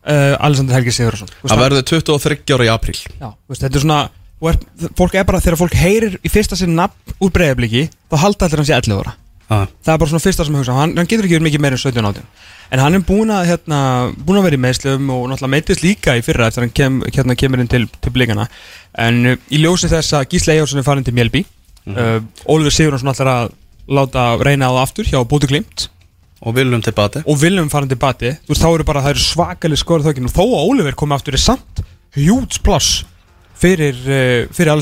Uh, Alexander Helgi Sigurðarsson Það verður 23 ára í apríl. Já, veist, þetta er svona er, fólk er bara þegar fólk heyrir í fyrsta sinn nafn úr breyðabliki þá halda allir hann sé 11 ára ah. það er bara svona fyrsta sem hugsa. Hann, hann getur ekki verið mikið meira en 17 átján. En hann er búin að, hérna, búin að vera í meðslum og náttúrulega meittist líka í fyrra eftir að hann kem, hérna, kemur inn til, til blikana en uh, í ljósi þess að Gísle Eyjálsson er farin til Mjölby mm uh, Ólfur Sigurðarsson ætlar að láta reyna á það aftur hjá Bóti Glimt. Og viljum tilbati og Viljum farin til Bati. Þú veist þá eru bara það eru svakalig skorð þökin og þó að Ólfur komi aftur er samt hjúts pláss fyrir, uh, fyrir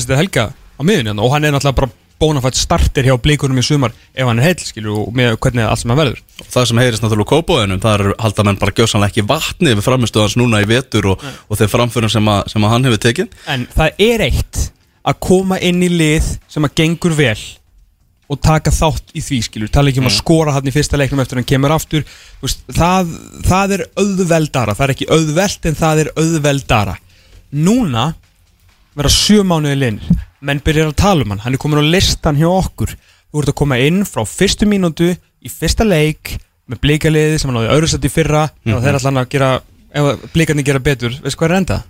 og bónafætt starter hjá blikunum í sumar ef hann er heill skilur og með hvernig allt sem hann verður. Það sem heyrist náttúrulega kópóðinum Það er halda menn bara gjósanlega ekki vatni Við framistu hans núna í vetur og, og þeir framförum sem, að, sem að hann hefur tekið. En það er eitt að koma inn í lið sem að gengur vel og taka þátt í því skilur. Tala ekki um að skora hann í fyrsta leiknum eftir hann kemur aftur. Veist, það, það er auðveldara, það er ekki auðveld en það er auðveldara. Núna vera sjö mánuði linir menn byrjar að tala um hann, hann er komin á listan hjá okkur. Þú ert að koma inn frá fyrstu mínútu í fyrsta leik með blíkaliði sem hann öðru sett í fyrra. Mm -hmm. þeir ætla hann að gera, ef blíkarnir gera betur. Veist hvað er enda?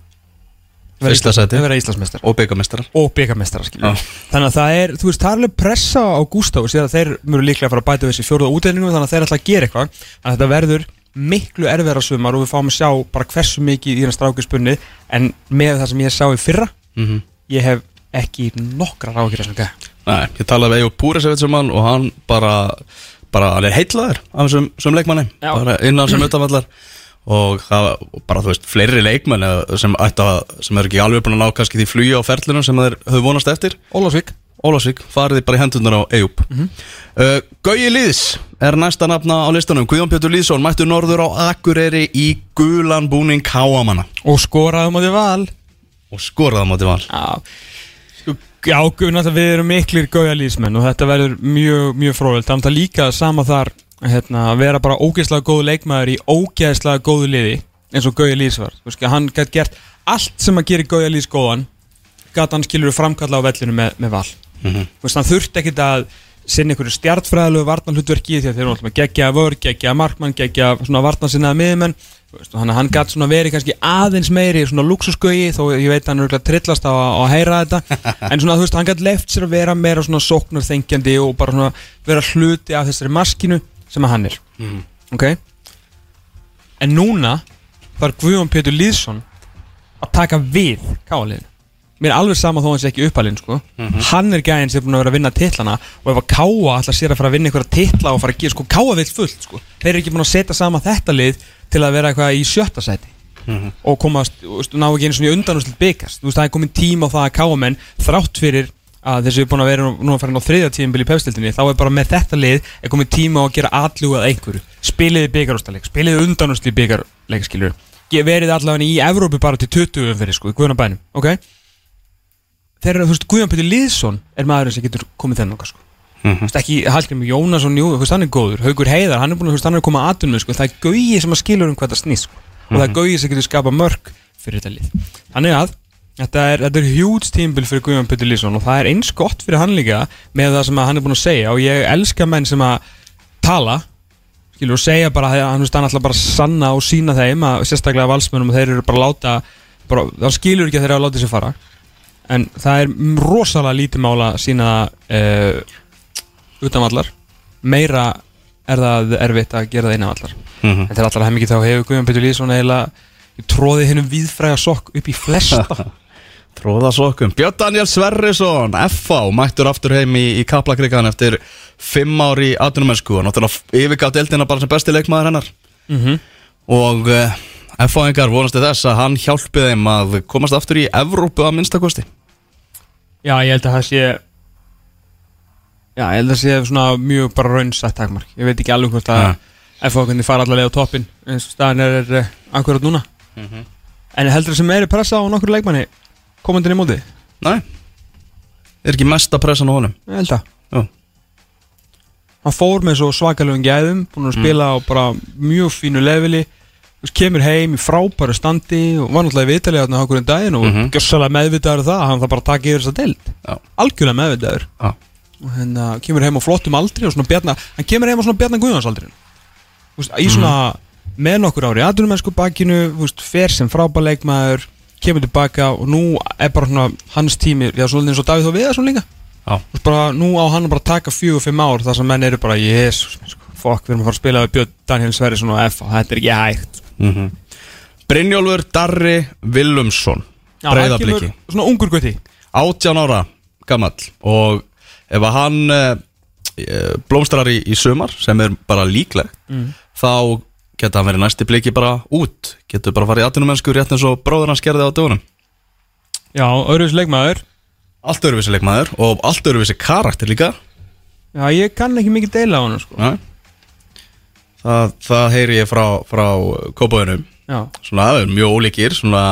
Fyrsta að Íslandsmeistar Og byggamestrar og byggamestara skilur Já. þannig að það er, þú veist, það er alveg pressa á Gustaf og sér að þeir mjög líklega að fara að bæta þessi fjóruða útdeilingum þannig að þeir ætla að gera eitthvað. Þannig að þetta verður miklu erfiðara sumar og við fáum að sjá bara hversu mikið í hérna strákispunni en með það sem ég sá í fyrra Mhm. ég hef ekki nokkra rákir þessum gæða Nei, ég talaði við um hann og hann bara, bara hann er heitlaður af þessum, þessum leikmanni. Já. bara innan sem utanvallar. Og það bara þú veist, fleiri leikmenn sem, sem er ekki alveg búin að ná kannski því flugi á ferlunum sem þeir höfðu vonast eftir. Ólafsvík. Ólafsvík, farið bara í hendunar á Eyjúp mm Mhm. uh, Gauji Lýðs er næsta nafna á listanum. Guðjón Pétur Lýðsson mættu norður á Akureyri í gulan búning káamanna og skoraðum á því val. Og skoraði á móti val. Já, já við erum miklir gaujalísmenn og þetta verður mjög, mjög fróðilt þannig að líka sama þar hérna, að vera bara ógeðslega góðu leikmaður í ógeðslega góðu liði eins og Gauja Lýs var. Þú veist, hann gætt gert allt sem að gera Gauja Lýs góðan gata hann skilur framkalla á vellinu með, með val. Mhm. Þú veist, hann þurfti ekkit að sinna einhverju stjartfræðilegu varnarhlutverki því að þeir eru alltaf með geggja vörg, geggja markmann, geggja svona varnarsinnaða miðmenn Veist, og hann, gæti svona verið kannski aðeins meiri svona luxusgauji þó ég veit að hann er örugglega trillast á, að heyra þetta. En svona þú veist, hann gæti left sér að vera meira svona sóknarþengjandi og bara svona vera hluti af þessari maskinu sem að hann er. Ok? En núna þarf Guðjón Pétur Lýðsson að taka við káaliðinu mér er alveg sama þó hann sé ekki uppalinn sko. hann er gæðin sem er búin að vera að vinna titlana og ef að káa ætla sér að fara að vinna einhverja titla og fara að gera, sko, káa vill fullt sko. þeir eru ekki búin að setja sama þetta lið til að vera eitthvað í sjötta sæti. Og komast, þú veist, ná ekki einu svona í undanúslit byggast, þú veist, það er komin tíma á það að káa menn þrátt fyrir að þessi er búin að vera nú- núna að fara inn á þriðja tíðinbili í pefstildinni þá er bara með þetta lið er komin tíma á að gera allugað einhverju. Spiliði byggarústaleik, spiliði undanúslit byggarleik skilur, verið allavega í Evrópu bara til 20 umfyrir sko, í Guðanabænum ok, eru, þú veist, Guðjón Pétur Lýðsson er maðurinn sem getur komið þennan okkar sko Þú veist, ekki Hallgrim Jónasson, jú, hann er góður. Haugur Heiðar, hann er búin að, koma aðdun með, sko, það er gaugi sem að skilur um hvað það snýst, sko. Og það er gaugi sem getur skapa mörg fyrir þetta lið. Þannig að, þetta er, þetta er hjúts tímbil fyrir Guðjón Pétur Lýðsson og það er eins gott fyrir hann líka með það sem hann er búin að segja. Og ég elska menn sem að tala skilur og segja bara að hann, ætla bara sanna og sína þeim að sérstaklega valsmönum og þeir eru bara að láta bara, það skilur ekki að þeir eru að láta sér fara. En það er rosalega lítið mála sína uh, utanvallar meira er það erfitt að gera það innanvallar Mhm. en þegar allar hef mikið þá hefur Guðjón Pétur Lýðsson eiginlega tróðið hennum viðfræga sokk upp í flesta. Tróða sokkum. Björn Daniel Sverrisson, FH Mættur aftur heim í, í Kaplakrikan eftir Fimm ári í atvinnumennsku Og náttúrulega yfirgátt eldina bara sem besti leikmaður hennar. Mhm. Og uh, FH-ingar vonast til þess að hann hjálpi þeim að komast aftur í Evrópu að minnstakosti Já, ég held að það sé Já, ég held að það sé svona mjög bara raunsætt takmark Ég veit ekki alveg hvort að Ja. FH hvernig fara allavega á toppin eins og staðan er, er uh, akkurat núna En heldur það sem meiri pressa á nokkur leikmanni komandinn í móti? Nei Er ekki mesta pressan á honum Ég held að Já. Hann fór með svo svakalöfum gæðum búin að spila á bara mjög fínu leveli kemur heim í frábæru standi og var náttúrulega viðtalið þarna okkur en daginn og mm. -hmm. gjössalega meðvitaður um það hann það bara að taka yfir þessa deild Já. algjörlega meðvitaður Já. Og hérna kemur heim á flottum aldri og svona bjarna, hann kemur heim á svona bjarna guðjónsaldrin veist, í svona með nokkur ári aðdunumennsku bakinu þú veist, fer sem frábæleikmaður kemur tilbaka og nú er bara svona hans tími, já svona eins og Davíð og Viðarsson líka. Já. Þú veist, bara, nú á hann bara taka fjögur, fimm ár þar sem menn eru bara, jésus sko, fokk, við erum að fara að spila við Björn Daniel Sverrisson og F og þetta er ekki hægt. Mm Brynjólfur Darri Breiðabliki. kemur svona ungur gutti. 18 ára gamall og ef að hann uh, blómstrar í, í sumar sem er bara líklegt Mm. þá geta hann verið næsti bliki bara út. Getur bara farið í atvinnumennsku rétt eins og bróður hans gerði á dögunum. Já, öðruvis leikmaður. Allt öruvísi leikmaður og allt öruvísi karakter líka. Já, ég kann ekki mikið deila á hann sko. það, það heyri ég frá, frá kópáðunum svona það er mjög ólíkir svona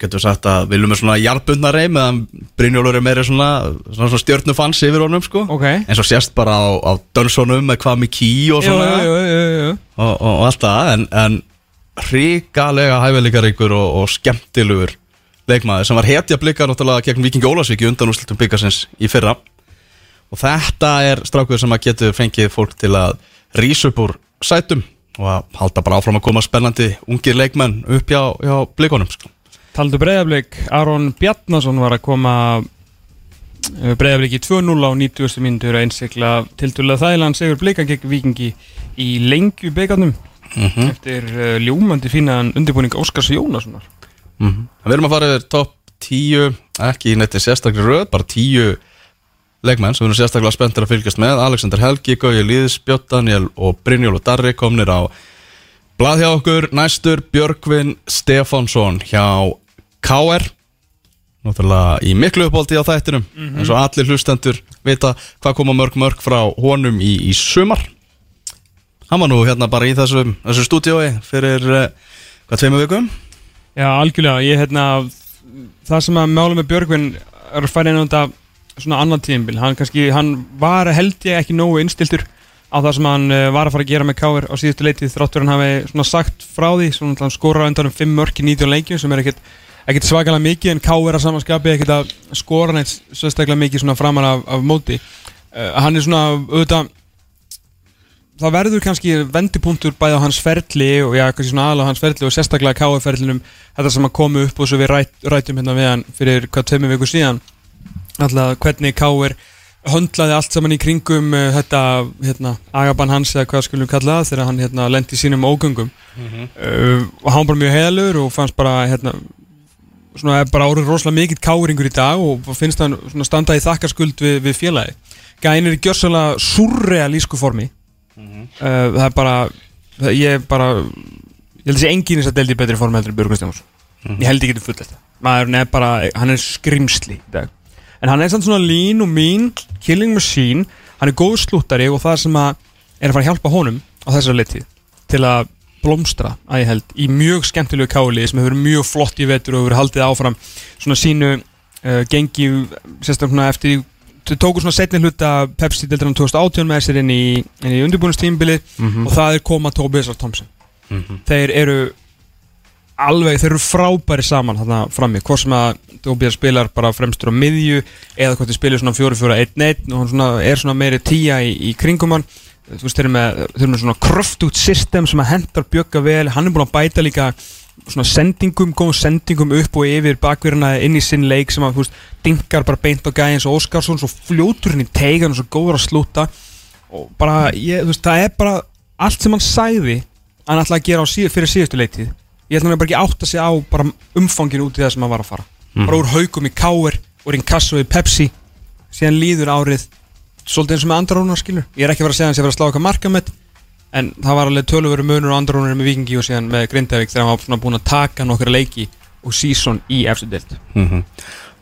getur við sagt að viljum við svona jarðbundnari meðan Brynjólfur er meira svona, svona, svona stjörnufans yfir honum sko ok eins og sést bara á, á dönsunum með hvað með ký og svona jú, jú, jú. Og, og, og allt það en, en hrikalega hæfileikaríkur og, og skemmtilegur leikmaður sem var hetja blikar náttúrulega gegn Viking Ólasvík í undanúrslutum byggasins í fyrra og þetta er strákur sem að getur fengið fólk til að rísa upp úr sætum og að halda bara áfram að koma spennandi ungir leikmenn upp hjá, hjá blikonum sko. Taldu breyðablík, Aron Bjarnason var að koma breyðablík í 2-0 á 90. mínútur að einsikla tildulega þægilegan segur blika gegn vikingi í lengju byggarnum mm eftir uh, ljúmandi fínaðan undirbúning Óskars Jónassonar -hmm. Við erum að fara yfir topp 10 ekki í netti sérstaklega röð bara 10 leikmenn sem við erum sérstaklega spenntir að fylgjast með Alexander Helgi, Gauji Lýðs, Björn Daniel og Brynjól og Darri komnir á blað hjá okkur, næstur Björgvin Stefánsson hjá KR náttúrulega í miklu uppáldi á þættinum eins og allir hlustendur vita hvað koma mörg mörg frá honum í, í sumar. Hann var nú hérna bara í þessu, þessu stúdiói fyrir uh, hvað tveimu vikum? Já, algjörlega, ég hérna það sem að mála með Björgvin er að færa inn á þetta svona annan tíðinbil hann hann var held ég ekki nógu innstiltur á það sem hann uh, var að fara að gera með Káir á síðustu leitið þráttur hann hafi svona sagt frá því svona skora undan um 5 mörk í 19 leikjum sem er ekkert ekkert svakalega mikið en K er að samanskapi ekkert að skora neitt sérstaklega mikið svona framan af, af móti. Uh, hann er svona auðvitað það verður kannski vendipunktur bæði á hans ferli og já, kannski svona aðalega á hans ferli og sérstaklega K-ferlinum þetta sem að komu upp og svo við ræt, rætum hérna við hann fyrir hvað tveimur viku síðan. Alltaf hvernig K-er höndlaði allt saman í kringum uh, þetta hérna, agaban hans eða hvað skulum kalla það þegar hann hérna, lendi sínum ógöngum. Uh, og hann var bara mjög heðalur og fannst bara hérna, svona er bara orðið rosalega mikill káringur í dag og finnst hann svona standa í þakkarskuld við, við félagi Gæn er í gjössalega surrealísku formi. Uh, það er bara það, ég er bara ég held að sé enginn þess að deldi betri formi heldur en Björgun Stjáns ég held ekki til fullt þetta. Maður er bara, hann er skrimsli í dag. En hann er samt svona lean og mean killing machine, hann er góð slúttari og það sem að er að fara að hjálpa honum á þessari litið til að blómstra að ég held í mjög skemmtilegu káli sem hefur mjög flott í vetur og hefur haldið áfram svona sínu uh, gengi sérstaklega eftir þau tóku svona setni hluta Pepsi deltarann 2018 með sér inn í, í undirbúinustímbili og það er koma Tobias R. Thompson. Þeir eru alveg, þeir eru frábæri saman þarna frammi, hvort sem að Tobias spilar bara fremstur á miðju eða hvort þið spilir svona 4-4-1-1 og hann svona, er svona meiri tíja í, í kringum hann þú veist, þeir eru með, þeir eru með svona kröftút system sem að hendar bjögga vel. Hann er búin að bæta líka svona sendingum, góðum sendingum upp og yfir bakverðina inn í sinn leik sem að, þú veist, dinkar bara beint á gæði eins og Óskarsson svo fljótur hann í teigan og svo góður að slúta. Og bara, ég, þú veist, það er bara allt sem hann sæði hann ætlaði að gera síð, fyrir síðustu leitið ég ætla hann bara ekki að átta sig á bara umfanginu út í það sem hann var að fara. Bara úr haugum í káir, úr inn kassu í Pepsi. Síðan líður árið svolítið eins og með andarónar skilur. Ég er ekki að fara að segja hans að ég var að slá eitthvað markamett en það var alveg töluvöru munur á andarónar með Vikingi og síðan með Grindavík þegar hann var svona búin að taka nokkra leiki og sísón í eftir deilt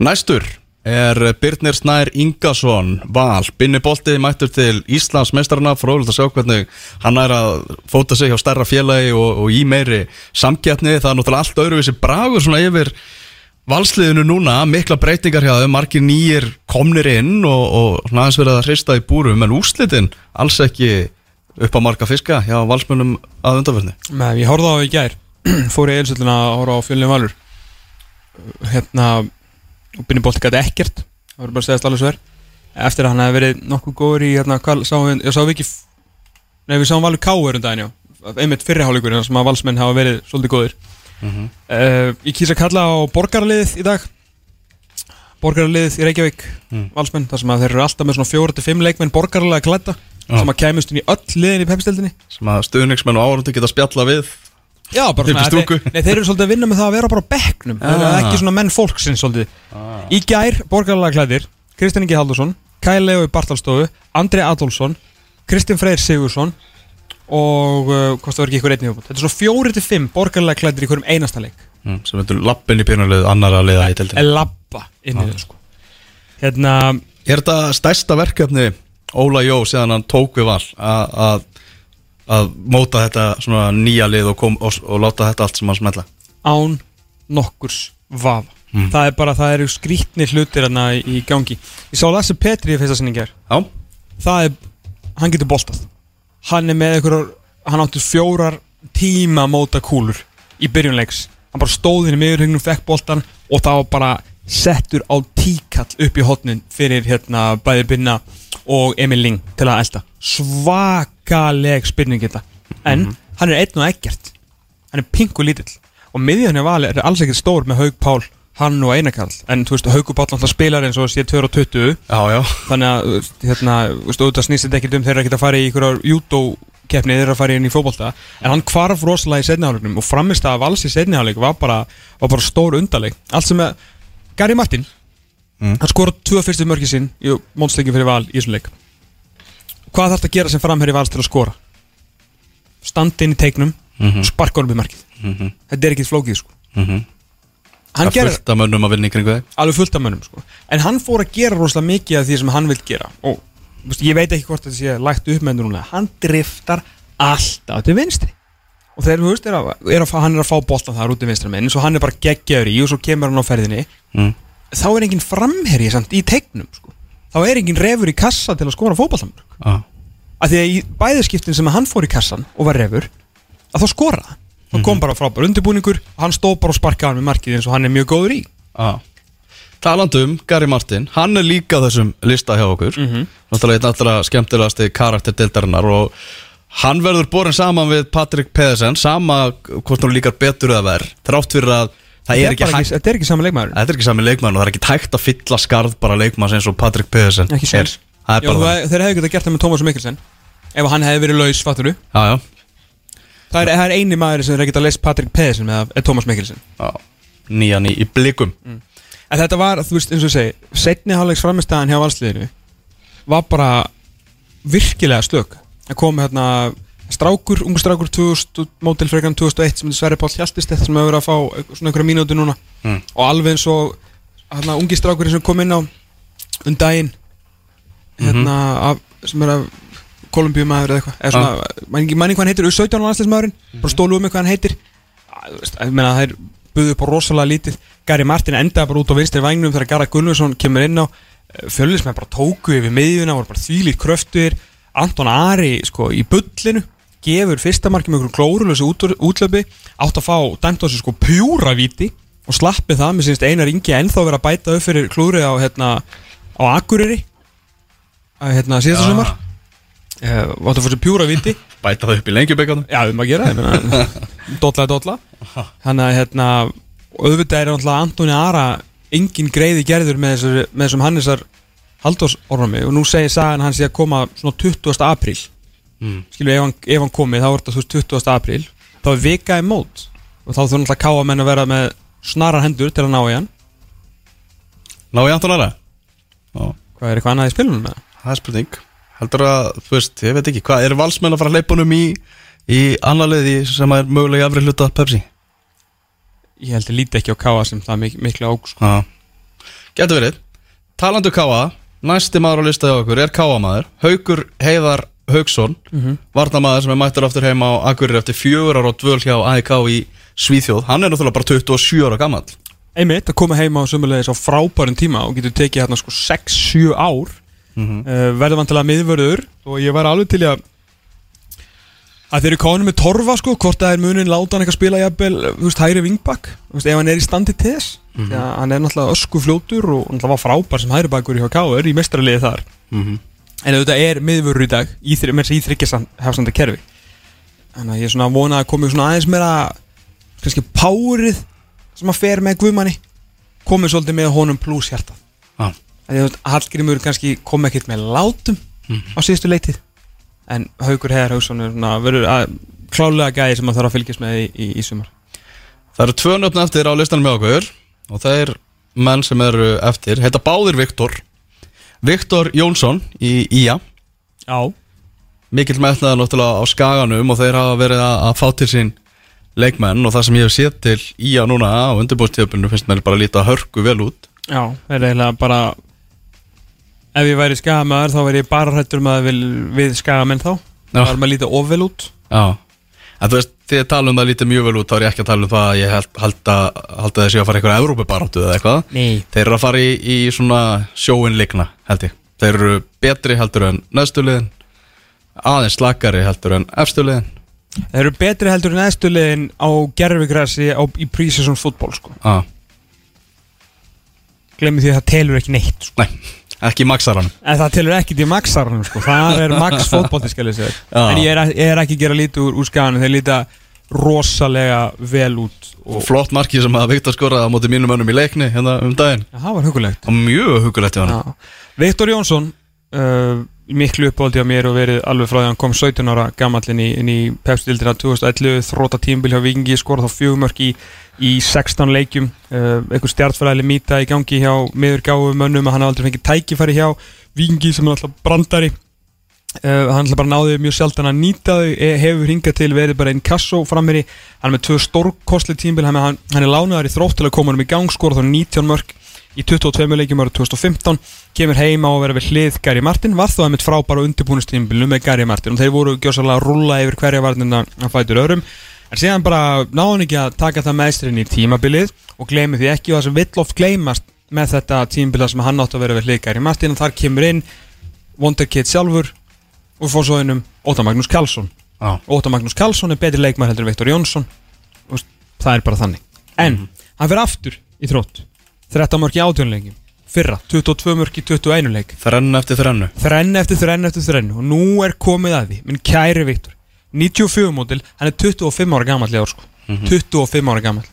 Næstur er Birnir Snær Ingason Val, Binni Bolti mættur til Íslands mestarana, fróðilegt að sjá hvernig hann er að fóta sig hjá stærra félagi og, og í meiri samkeppni. Það er náttúrulega allt öðruvísi bragur svona yfir valsliðinu núna, mikla breytingar hjá þau, margir nýjir komnir inn og, og aðeins verið að hrista í búrum, en úrslitin alls ekki upp á marga fiska hjá valsmönnum að undanverðni Nei, ég horfði á það í gær fór í eilsölduna að horfa á fjölni valur. Hérna og Binni Bolti gæti ekkert það voru bara að segja alveg sver. Eftir að hann hefði verið nokkuð góður í hérna, hvað sáum við, ég sá við ekki nei, við sáum valur káur um daginn, já. Einmitt fyrrihálíkur, sem að valsmenn hafa verið svolítið góður Mhm. uh, ég kýs að kalla á borgarliðið í dag borgarliðið í Reykjavík Mm. valsmenn, þar sem að þeir eru alltaf með svona fjóra til fimm leikmenn borgarlega klædda Já. sem að kæmust inn í öll liðin í pepsteldinni sem að stuðningsmenn og áhundu geta spjalla við Já, bara svona, þeir, nei, þeir eru svolítið að vinna með það að vera bara bekknum Þeir eru Ah. ekki svona menn fólksins svolítið Í gær, borgarlega klæðir Kristján Ingi Haldursson, Kæl og uh, hvað það var ekki ykkur einnig Þetta er svona fjóri til fimm borgarlega klæðir í hverjum einasta leik. Mm, sem veitur lappin í pínulegu annar að liða í deildinni. Er labba inn í þau sko. Hérna, Er þetta stærsta verkefni Óla Jó síðan hann tók við val að- að að móta þetta svona nýja lið og, kom, og, og láta þetta allt sem að smetla? Án nokkurs vafa. Mm. Það er bara, það eru skrítni hlutir hérna í, gangi. Ég sá Lasse Petri í fyrsta sinni í gær. Já, það er, hann getur boltað hann er með einhverjar hann átti fjórar tíma móta kúlur í byrjunleiks hann bara stóð inn í miðurhengnum, fekk boltan og það var bara settur á tíkall upp í hotnin fyrir hérna bæði Binna og Emil Ling til að elda svakaleg spyrning þetta. En hann er einn og ekkert. Hann er pingu lítill. Og miðjan er valið er alls ekkert stór með Haug Pál hann og Einakarl en þú veist Haugur Pál alltaf spilar eins og sé 2 og 20 já, já. Þannig að hérna, þú veist, auðvitað snýst þetta ekkert um þeir eru ekkert að fara í einhverjar júdó-keppni þeir eru að fara inn í fótbolta. En hann kvarf rosalega í setniháleiknum og framist að vals í setniháleik var bara, var bara stór undarleik allt sem að Gary Martin Mm. hann skora tvö fyrstu mörki sinn í mótsleikin fyrir val í þessum leik. Hvað þarf þetta að gera sem framherri vals til að skora? Standa inn í teiknum Mhm. sparka honum í markið. Mhm. þetta er ekkert flókið sko. Mhm. Hann gerir fullt af mönnum að vinna í kringu þig alveg fullt af mönnum sko. en hann fór að gera rosalega mikið af því sem hann vil gera og veist, ég veit ekki hvort þetta sé lægt upp með núna hann driftar alltaf til vinstri og þegar veist er að, er að, hann er að fá boltan þar út í vinstra menn svo hann er bara geggjaður í og svo kemur hann á ferðinni mm. þá er engin framherji samt í tegnum sko. þá er engin refur í kassa til að skora fótballtamur ah. af því að í bæðiskiptin sem hann fór í kassan og var refur að þá skora það það kom bara frábær undirbúningur hann stóð bara og sparkaði hann með markið eins og hann er mjög góður í. Já. Talandum, Gary Martin, hann er líka á þessum lista hjá okkur. Náttúrulega einn allra skemmtilegasti karakter deildarinnar og hann verður borin saman við Patrick Pedersen sama hvort hann líkar betur eða verð þrátt fyrir að það er ekki hægt Þetta er ekki saman leikmaður Þetta er ekki sami leikmann og það er ekki hægt að fylla skarð bara leikmanns eins og Patrick Pedersen Ekki er. Það er það- Þeir hefðu getað gert það með Tómas Mikkelsen Ef hann hefði verið laus, fattur það Já, já, Það er, það er eini maður sem þeir getað leist Patrick Pedersen með er Tómas Mikkelsen. Nýjan í, blikum. En þetta var, þú veist, eins og ég segi Setni hálfleiks framistæðan hjá valsliðinu Var bara virkilega stök. Það kom hérna strákur, ungu strákur 2000, mótil frekarn 2001 sem er Sverri Páll Hjastist þetta sem hefur verið að fá eitthvað- svona einhverja mínútu núna. Mm. og alveg eins og hérna ungi strákur sem kom inn á um daginn hérna af, sem er af Kolumbíumæður eða eitthvað. Eða svona, manni man hvað hann heitir, 17 landsleismæðurinn bara stólu um með hvað hann heitir. Það er buðið upp á rosalega lítið. Gary Martin endaði bara út á vinstri vagnum þegar Garra Gunnlaugsson kemur inn á. Fjölusmenn bara tóku yfir miðjuna voru bara þvílít kröftuðir. Anton Ari sko í bullinu gefur fyrsta marki með einhverjum klórulösu út, útlöpi. Átt að fá sig sko pjúra víti og slappið það, mér finnst Einar Ingi ennþá verið að bæta upp fyrir klúrið á hérna á Akureyri að hérna síðasta sumar uh, átt að fá sér pjúra víti Bæta það upp í lengjubekkanum Já, um að gera, Dolla er dolla. Þannig að hérna og auðvitað er náttúrulega Antoni Ara engin greiði gerður með, þessum Hannesar Haldórsormi og nú segir sagan hans í að koma svona 20. apríl. Mm. skilju ef hann, ef hann komið þá er þetta þú veist 20. apríl. Þá er vika í mót. Og þá þurfa náttúrulega káa menn að vera með snarar hendur til að ná í hann. Ná ég Anton Ara? Hvað er eitthvað annað í spilunum með það? það er spurning Heldur að, þú veist, ég veit ekki Hvað, eru valsmenn að fara að leipa honum í í annar liði sem er mögulega afri hluta Pepsi? Ég held ég líti ekki á káa sem það mik mikla óg sko. Getur verið Talandu Káa, næsti maður á lista hjá okkur er Káa maður, Haukur Heiðar Hauksson, mm -hmm. varnamaður sem er mættur aftur heima á Akureyri eftir fjögur ára og dvöl hjá AIK í Svíþjóð hann er náttúrulega bara 27 ára gammal Einmitt, að koma heima á sömulegis á frábærum tíma og getur tekið hérna sko 6-7 ár mm verður vantilega miðvörður og ég var alveg til í að að þeir eru kánum með torfa sko hvort það er munin láta hann eitthvað spila jafnvel, þú veist, hægri vingbak þú veist, ef hann er í standi til þess mm -hmm. hann er náttúrulega ösku fljótur og náttúrulega var frábær sem hægri bakur hjá Káur í mestraliði þar. En auðvitað er miðvörður í dag í, með þess að í þryggjastanda kerfi. Þannig að ég er svona að vona að komi svona aðeins meira kannski párið sem að fer með Guðmanni komið svolítið með honum pluss hjartað Já. Hallgrímur kannski kom ekkert með látum á síðustu leitið en Hauksson er svona verður klálega gæði sem maður þarf að fylgjast með í, í, í sumar. Það eru tvö nöfn eftir á listanum með okkur og það er menn sem eru eftir heita báðir Viktor. Viktor Jónsson í IA Já. Mikill metnaður náttúrulega á skaganum og þeir hafa verið að, fá til sín leikmenn og það sem ég hef séð til IA núna á undirbúrstíðabunum finnst mér bara að líta hörku vel út. Já, það er eiginlega bara ef ég væri skagamæður þá væri ég bara hrættur með við, við skagamenn þá. Já. það er maður lítið ofvel út? Já, en þú veist, þið tala um það lítið mjög vel út þá er ég ekki að tala um það að ég held, held að held að þessi að fara eitthvað Evrópubaráttu eða eitthvað. Nei. Þeir eru að fara í, í svona sjóin líkna, held ég. Þeir eru betri heldur en næstuliðin aðeins slakari heldur en efstuliðin Það eru betri heldur en eðstulegin á gerfigrassi á, í pre-season fútból sko. Já, Glemmi því að það telur ekki neitt sko. nei, ekki maksaran En það telur ekki til maxarunum sko. Það er segja Já. En ég er, ég er ekki að gera lítið úr, úr skaganum Þeir líta rosalega vel út Og flott marki sem að Viktor skoraði á móti mínum önnum í leikni hérna um daginn Já, það var hugulegt Og mjög hugulegt. Viktor Jónsson uh, miklu uppáldi á mér og verið alveg frá því að hann kom 17 ára gamall inn í, í Pepsi-dildina 2011 þróta tímbil hjá Vingi skora þá fjögumörk í, í 16 leikjum. Uh, einhver stjartfæræðileg mýta í gangi hjá miður gáum mönnum að hann aldrei fengið tækifæri hjá Vingi sem er alltaf brandari. Uh, hann ætla bara náði mjög sjaldan að nýta þau. Eh, hefur hingað til verið bara einn kassó frammeiri, hann er með tvö stórkostli tímbil hann, hann, hann er lánaðar í þrótt til að koma hann í gang skora þá 19 mörg í 22 leikjum árið 2015 kemur heima að vera við hlið Gary Martin. Var þó að mitt frábæra undirbúinustímbilu með Gary Martin. Og þeir voru gjósalega að rulla yfir hverja varnina að fætur öðrum en síðan bara hann ekki að taka það meðstrinn í tímabilið og gleymi því ekki og það sem vill oft gleymast með þetta tímbilið sem hann átti að vera við hlið Gary Martin og þar kemur inn Wonderkid sjálfur og fórsóðinum Óta Magnús Karlsson. Já, Óta Magnús Karlsson er betri leikmar heldur Viktor Jónsson. Það er bara þannig. En, hann fyrir aftur í þrótt. 13 mörg í átjónleikim Fyrra, 22 mörg í 21 leik. Þrennu eftir þrennu. Þrenn eftir þrenn eftir þrenn Og nú er komið að því, minn kæri Viktor 94 mótil, hann er 25 ára gammal í ár sko. 25 ára gammal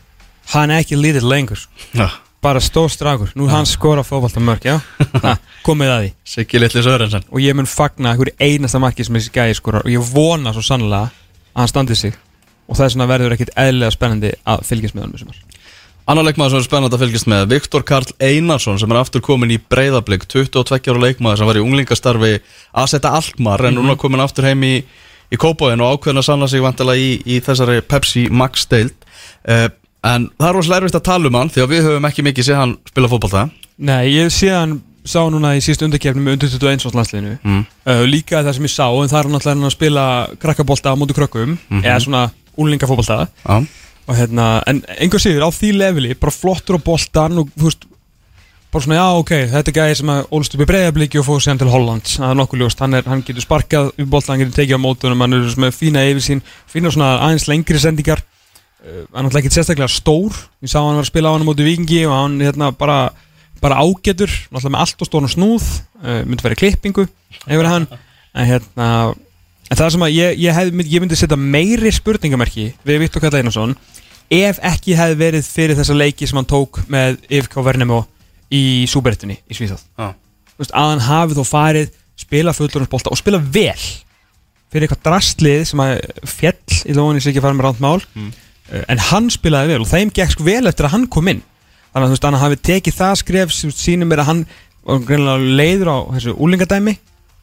Hann er ekki lítill lengur sko. Já, Bara stór strakur, nú er hann skora fótbolta mörg, já. Ha, Komið að því. Siggi litli Sörensen. Og ég mun fagna einhverju einasta marki sem þessi gæði skorar. Og ég vona svo sannlega að hann standi sig. Og það er svona verður ekkit eðlilega spennandi að fylgjast með hann Annar leikmaður sem er spennandi að fylgjast með Viktor Karl Einarsson sem er aftur komin í breyðablík 22 ára leikmaður sem var í unglingastarfi að setja Alkmaar en núna komin aftur heim í, í Kópáin og ákveðin að sanna sig vantilega í, í þessari Pepsi Max deild. Uh, en það er rosalega erfitt að tala um hann því að við höfum ekki mikið séð hann spila fótbolta. Nei, ég sé hann sá núna í síðust undarkefni með undir 21 árs landsliðinu. Mm. uh, Líka það sem ég sá En það er hann náttúrulega að spila krakkabolta á móti krökkum Eða svona úlingafótbolta Já, og hérna, en einhver síður á því leveli bara flottur á boltan og veist bara svona, já, ok, þetta er gæði sem að ólst upp í breyðabliki og fóð síðan til Holland það er nokkuð ljóst, hann, er, hann getur sparkað boltan, hann getur tekið á mótunum, hann er með fína yfirsýn, fína svona aðeins lengri sendingar. Uh, hann er ekki sérstaklega stór. Ég sá hann var að spila á hann á móti vikingi og hann hérna bara, bara ágetur náttúrulega með allt og stóran snúð. Uh, myndi verið klippingu yfir hann. En hérna En það sem að ég, ég, hef, ég myndi setja meiri spurningamerki við Viktor Kall Í súberettunni í Svíþjóð. Veist, að hann hafi þó farið spila fullurinsbolta og spila vel fyrir eitthvað drastlið sem að fjell í lóðinni sig ekki að fara með ránt mál uh, en hann spilaði vel og þeim gekk sko vel eftir að hann kom inn. Þannig að veist, hann hafi tekið það skref sem sýnir mér að hann var greinilega leiður á þessu úlingadæmi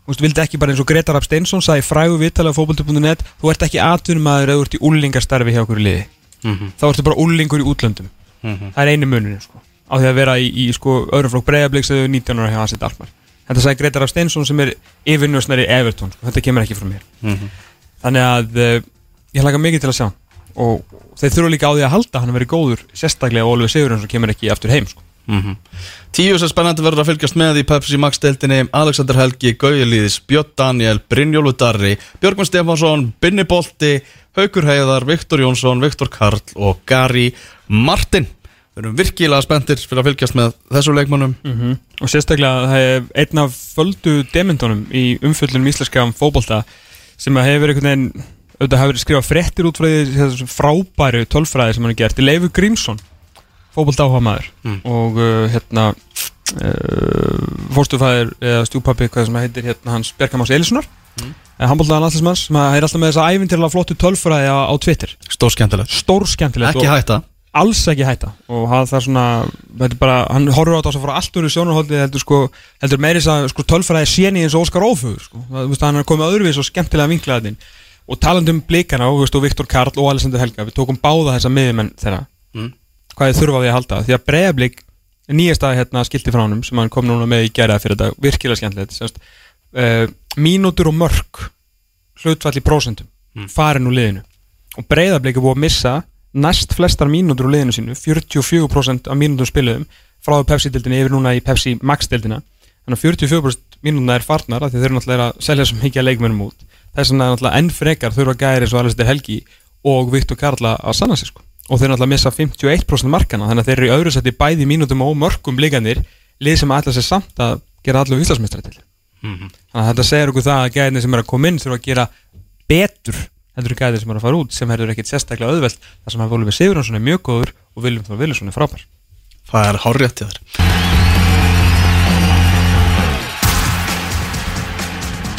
Þú veist, vildi ekki bara eins og Gretar Rapp Steinsson sagði í frægu viðtala á fótbolti.net þú ert ekki atvinnumæður eða þú ert í úlingastarfi hjá okkur í liði. Mhm. þá ertu bara úlingur í útlöndum. Það er einu munurinn sko á því að vera í, í sko öðrum flokk breyðabliks eða 19 ára hjá Asit Alkmaar þetta sagði Gretar Rapp Steinsson sem er yfirnjósnari Everton sko. þetta kemur ekki frá mér Mhm. þannig að uh, ég hlaka mikið til að sjá og þeir þurfa líka á því að halda hann að vera góður sérstaklega og Oliver Sigurðun sem kemur ekki aftur heim sko. Mhm. Tíu sem spennandi verður að fylgjast með í Pepsi Max deildinni Alexander Helgi, Gauja Lýðis, Björn Daniel, Brynjólu Darri Björgvin Stefánsson, Binni Bolti Haukur Heiðar, Viktor Jónsson, Viktor Karl og Gary Martin Við erum virkilega spenntir fyrir að fylgjast með þessu leikmannum og sérstaklega það er einn af földu demendunum í umfjöllunum íslenska fótbolta sem hefur einhvern veginn auðvitað hafi verið skrifað fréttir út frá þessu frábæru tölfræði sem hann er gert Leifur Grímsson fótbolta áhuga maður og uh, hérna uh, fórstufæðir eða stjúpappi hvað sem heitir hérna hans Bjarkamás Elissonar mm. handbóltaðan allismanns sem að er alltaf með þessa æfintirlega flottu tölfræði á, á Twitter. Stór skemmtilegt stór skemmtilegt Ekki hætta alls ekki hætta. Og hann það er svona þetta er bara, hann horfur á þetta sem frá allt úr sjónarhóldi heldur sko, heldur meiri þess að sko, tölfræði séni eins og Óskar Ófugur sko. það, veist, hann er komið öðruvís og skemmtilega vinklaðin og talandi um blikana og, veist, og Viktor Karl og Alexander Helga, við tókum báða þessa miðjumenn þeirra, Mm. hvað þið þurfa á því að halda? Því að breiðablík, nýjasta hérna, skilti frá honum sem hann kom núna með í gæraða fyrir þetta virkilega skemmtilegt uh, mínútur og mörk hlutfall í prósentum farin úr liðinu. Og breiðablík er búið að missa næst flestar mínútur úr liðinu sínu 44% af mínútur spiluðum frá Pepsi-dildinni yfir núna í Pepsi Max-dildina þannig að 44% mínúturna er farnar af því þeir eru náttúrulega að selja svo mikið að leikmennum út. Þess vegna er náttúrulega enn frekar þurfa gæri eins og Alistair Helgi og Viktor Karla að sanna sig sko. Og þeir náttúrulega missa 51% markana þannig að þeir eru í öðru seti bæði mínútum og mörkum blikanir lið sem ætla sér samt að gera allu Íslandsmeistra til heldur en gæðinni sem er að fara út sem hefur ekkit sérstaklega auðvelt þar sem að Volvi Sigurðarsson er mjög góður og Viljum Þór Viljarsson er frábær. Það er hárrétt í þér.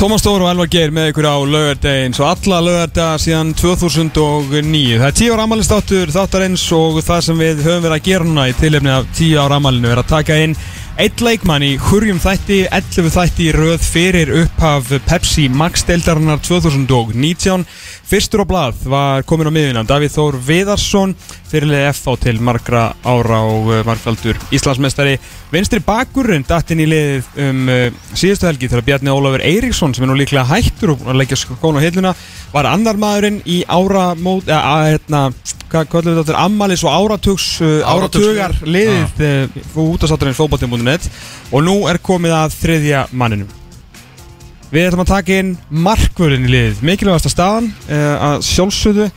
Tómas Stór og Elvar Geir með ykkur á laugardegin svo alla laugardag síðan 2009 það er 10 ára amalistáttur þáttar eins og það sem við höfum verið að gera núna í tilefni af 10 ára amalinu er að taka inn eitt leikmann í hurjum þætti 11 þætti í röð fyrir upphaf Pepsi Max deildarinnar 2019 fyrstur á blað var komin á miðuna Davíð Þór Viðarsson fyrirlega FH til margra ára og uh, margfaldur Íslandsmeistari. Vinstri bakurinn datt inn í liðið um uh, síðustu helgi þegar Bjarni Ólafur Eiríksson sem er nú líklega hættur og leggja skóna á hilluna var annar maðurinn í ára mót, að, að, hérna, hvað kallum við þetta, ammalis og áratugs, áratugar liðið út af satturinn fótbolti.net og nú er komið að þriðja manninum. Við ætlum að taka inn markvörðin í liðið, mikilvægasta staðan uh, að sjálfsögðu.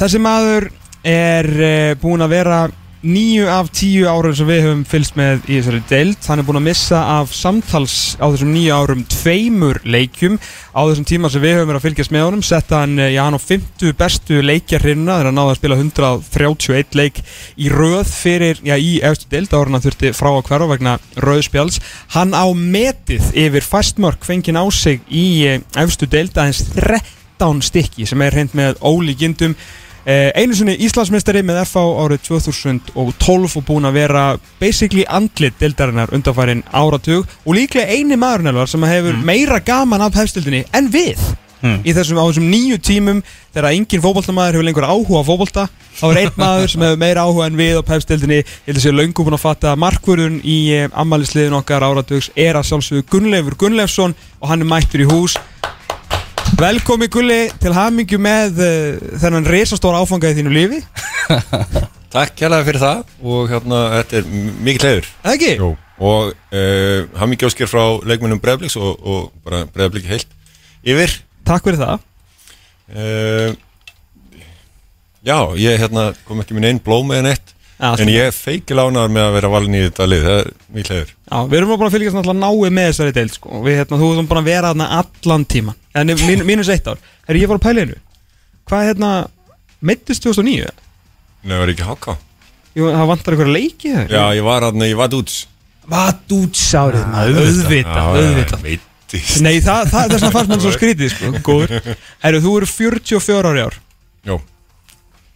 Þessi maður er uh, búin að vera nýju af tíu árum sem við höfum fylgst með í þessari deild. Hann er búin að missa af samtals á þessum nýju árum tveimur leikjum. Á þessum tíma sem við höfum verið að fylgjast með honum setta hann, eh, já hann á 50 bestu leikjarrinna þegar hann náði að spila 131 leik í röð fyrir, já í efstu deild. Ára hann þurfti frá að hverfa vegna röðspjáls hann á metið yfir fastmörk fengið á sig í eh, efstu deild aðeins 13 stykki sem er hreint með ólíkindum. Eh, einu sinni Íslandsmeistari með FH árið 2012 og búin að vera basically andlit dildarinnar undanfærin áratug og líklega eini maðurinn elvar sem hefur meira gaman af hefstildinni en við í þessum, á þessum nýju tímum. Þegar engin fótboltamaður hefur lengur áhuga á fótbolta þá er einn maður sem hefur meira áhuga en við á hefstildinni, ég held að sé löngum búin að fatta að markvörðun í eh, ammælisliðin okkar áratugs er að sjálfsögðu Gunnleifur Gunnleifsson og hann er mættur í hús Velkomi Gulli til hamingju með uh, þennan risastóra áfanga í þínu lífi. Takk kærlega fyrir það og hérna, þetta er m- mikill heiður. Það ekki? Jú. og uh, hann mikið óskir frá leikmennum Breiðabliks og, og bara Breiðabliki heilt yfir. Takk fyrir það. Uh, Já, ég hérna, kom ekki minn einn blóm með neitt. Já, en ég er feikilánar með að vera valin í þetta lið það er mikill heiður Já, við erum búin að fylgjast náttúrulega náið með þessari deild sko. Við, hérna, Þú erum búin að vera þarna allan tíman En mín, mínus eitt ár. Er ég var á pælinu. Hvað hérna, meittist 2009? Nei, var ekki háká? Jú, það vantar einhverja leiki þegar Já, ég var hann, ég var dúts Vad út sárið maður Auðvitað, auðvitað. Veitist Nei, það, það, þess að fannst mann svo skrítið sko. Góður. Herru, þú eru 44 ári ár. Jó,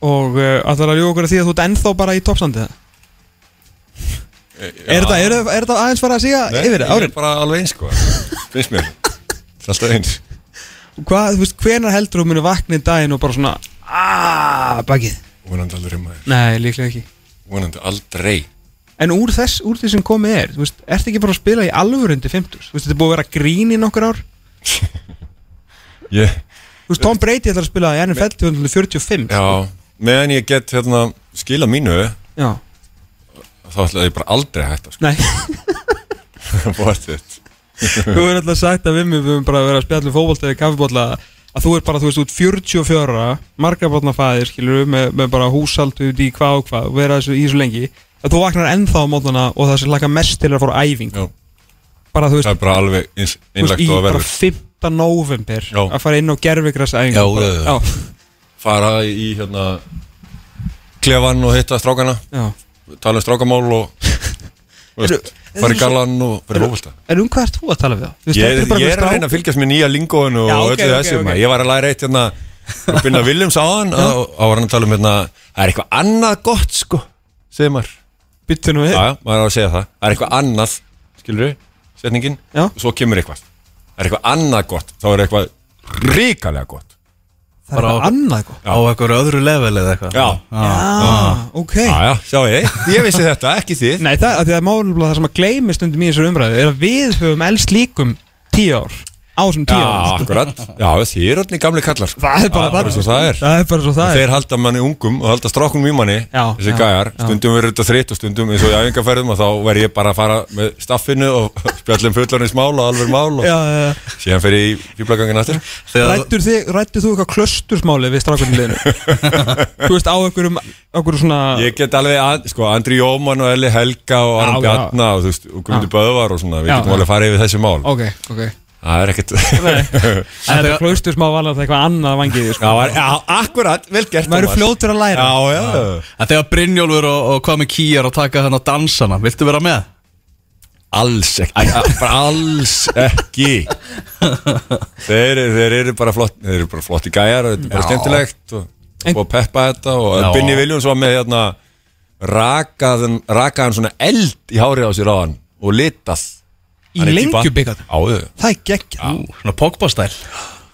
Og uh, ætlar að ljóka okkur að því að þú ert ennþá bara í toppstandið Er þetta, er, er þetta aðeins fara að síga Nei, yfir ég árin? er bara alveg eins sko. Finnst mér. Það er alltaf eins. Hvað, þú veist, hvenar heldur þú muni vakna í daginn og bara svona Aaaaah, bakið? Vonandi aldrei maður. Nei, líklega ekki. Vonandi aldrei. En úr þess, úr því sem komið er Þú veist, ertu ekki bara að spila í alvörundi 50 Þú veist, þetta er búið að vera grín í nokkur ár. Ég, Þú veist, Tom Brady ætlar að spila í NFL 245 já Meðan ég get hérna skila mínu Já, Þá ætla ég bara aldrei að hætta sko. Nei. Þú er alltaf sagt að við höfum bara verið að spjalla um fótbolta eða kaffibólla Að þú er bara, þú veist, út 44 Marga bátna fæðir, skilur með, með bara húsald út í hvað og hvað og Vera þessu í þessu lengi Að þú vaknar ennþá á mótana Og það sem laka mest til að fara á æfing. Já, Bara, þú veist, það er bara alveg eins, þú veist einlegt í og að bara verður. 5. november Já. Að fara inn á gerfigræs æfingu. Já, bara, já, já. Fara í hérna Klefan og hitta strákana. Já. Tala um strákamál og veist, Fara í galan og fyrir fókvölda En um hvað ert þú að tala við þá? Ég, ég er að reyna að fylgjast með nýja lingóinu og öllu ok, þessum ok. Ég var að læra eitt hérna Binna Williams á hann á var hann að tala um hérna Það er eitthvað annað gott sko segir maður. Byttu nú við. Já, já, maður er að segja það. Það er eitthvað annað, skilur við, setningin. Já. Og svo kemur eitthvað. Það er eitthvað annað gott, þá er eitthvað ríkalega gott Það er eitthvað annað gott Á einhverju öðru level eða eitthvað. Já, ah, Ok. Já, já, sjá ég. Ég vissi þetta, ekki þið. Nei, það, að því að málumlega það sem að gleymi stundum í þessar umræðu er að við höfum elst líkum tíu ár á þessum tíu Já, akkurat. Já, þið eru allir gamli kallar. Það er bara svo það er. Það er bara svo það er. Þeir halda manni ungum og halda strákunum í manni Já, Þessi já, gæjar, stundum verður þetta þritt og stundum eins og í æfingarferðum og þá verð ég bara að fara með staffinu og spjallum fullarins mál og alveg mál og Já, já, já. síðan fer ég í fýblagangin aftur. Rættur þið, rættur þú eitthvað klöstursmáli við strákunni liðinu? Þú veist, á einhverjum, einhverjum svona Ég get alveg, að, sko, Andri Jóman og Eli Helga og Aron Já, já. Bjarna og þú veist, og Guðmundur Böðvar og svona, við getum alveg farið yfir þessi mál Ok, ok Það er ekkert En það klöstursmá var alveg eitthvað annað vangið sko. Já, var- já, akkurat, vel gert Maður eru fljótur að læra. Já, já, En þegar Brynjólfur og, og hvað með Kýjar að taka þennan dansana. Viltu vera með? alls ekki. Bara alls ekki. Þeir, þeir eru bara flott þeir eru bara flotti gæjar og þetta er bara skemmtilegt og, og peppa þetta og. Binni Viljóns var með hérna rakaðan, rakaðan svona eld í hárið á sér á hann og litað Í já. Það er geggjað. Svona Pogba-stæl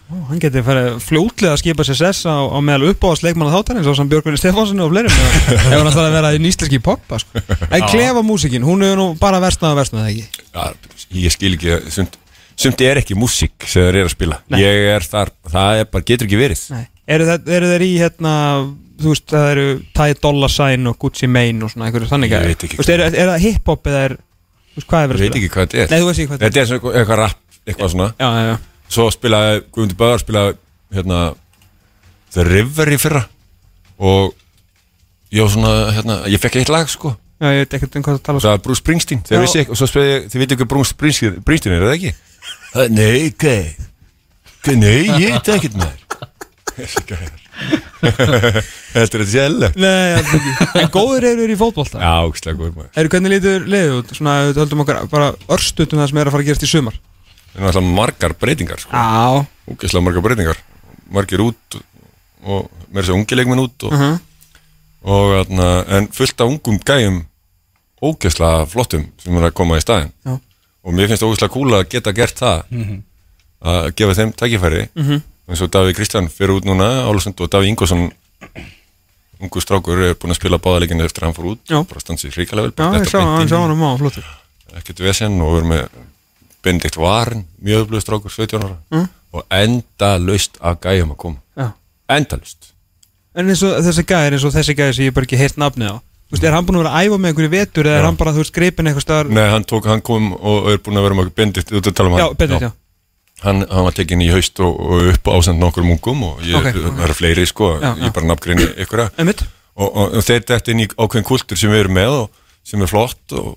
Ó, Hann geti farið fljótlega að skipa sér sess á, á meðal uppáðast leikmanna þáttarins á samt Björgvinni Stefánssoni og fleirum. Ef hann ætlaði að vera í nýslenski poppa sko. En klefa músikin, hún er nú bara versnað og versnað ekki? Já, ég skil ekki sumt, sumt er ekki músík sem þeir eru að spila. Nei. ég er þar, það er bara, getur ekki verið. Nei. Eru, það, eru þeir í hérna þú veist það eru Ty Dolla Sign og Gucci Mane og svona einhverju þannig Ég gæjar? veit ekki Þú veist, er, er það hip-hop eða er veist, hvað er ég verið veit ekki hvað þetta er. Nei, þú veist ekki hvað þetta er svona eitthvað rap, eitthvað svona. Já, já, já. Svo spilaði Guðmundur Böðar spilaði hérna The River í fyrra. Og ég var svona, hérna, ég fekk eitt lag sko. Já, ég veit ekkert um hvað það tala Það var Bruce Springsteen, þegar vissi ég, og svo ég, þið veitum hvað Bruce Springsteen, Springsteen er, er það ekki? Það, nei? Hvað, nei, ég veit ekkert með þér Þetta er þetta sjálf Nei, alls ekki. En góður eru í fótbolta. Já, ógstlega góður maður. Eru hvernig lítur liðið út? Svona, við höldum okkar bara örstutum það sem er að fara að gerast í sumar. Það er náttúrulega margar breytingar sko. Já. Ógæslega margar breytingar. Margir út og mér svo ungi leikmenn út og, Mhm. og atna, en fullt af ungum gæjum ógæslega flottum sem er að koma í staðinn. Já. og mér finnst ógæslega cool að geta gert það. Að gefa þeim tækifæri. Mhm. Eins og Davíð Kristján fyrir út núna Álusund og Davíð Ingvarsson ungu strákur er búin að spila báðaleginni eftir að hann fór út Já. bara stansið hrikalega vel Já, ég sá hann, sá hann um á, flottur ekkert vesen og verður með Benedikt Varen, mjög öflug strákur 17 ára Mm. og enda laust af gæjum að koma Já. enda laust En eins og þessi gæðir, eins og þessi gæðir sem ég bara ekki heilt nafnið á Þú veist, er hann búin að vera að æfa með einhverju vetur eða er Já. hann bara, þú veist, greipin eitthvað staðar Nei, hann, tók, hann kom og er búin að vera með Benedikt, þú að tala um Já, hann Benedikt, já. Hann, hann var tekinn í haust og, og upp ásend nokkur mungum og ég, Ok. það eru fleiri sko, Já, ég bara nafngrinni ykkur Einmitt. Og, og, og þeir dætt inn í ákveðin kultur sem við erum með og sem er flott og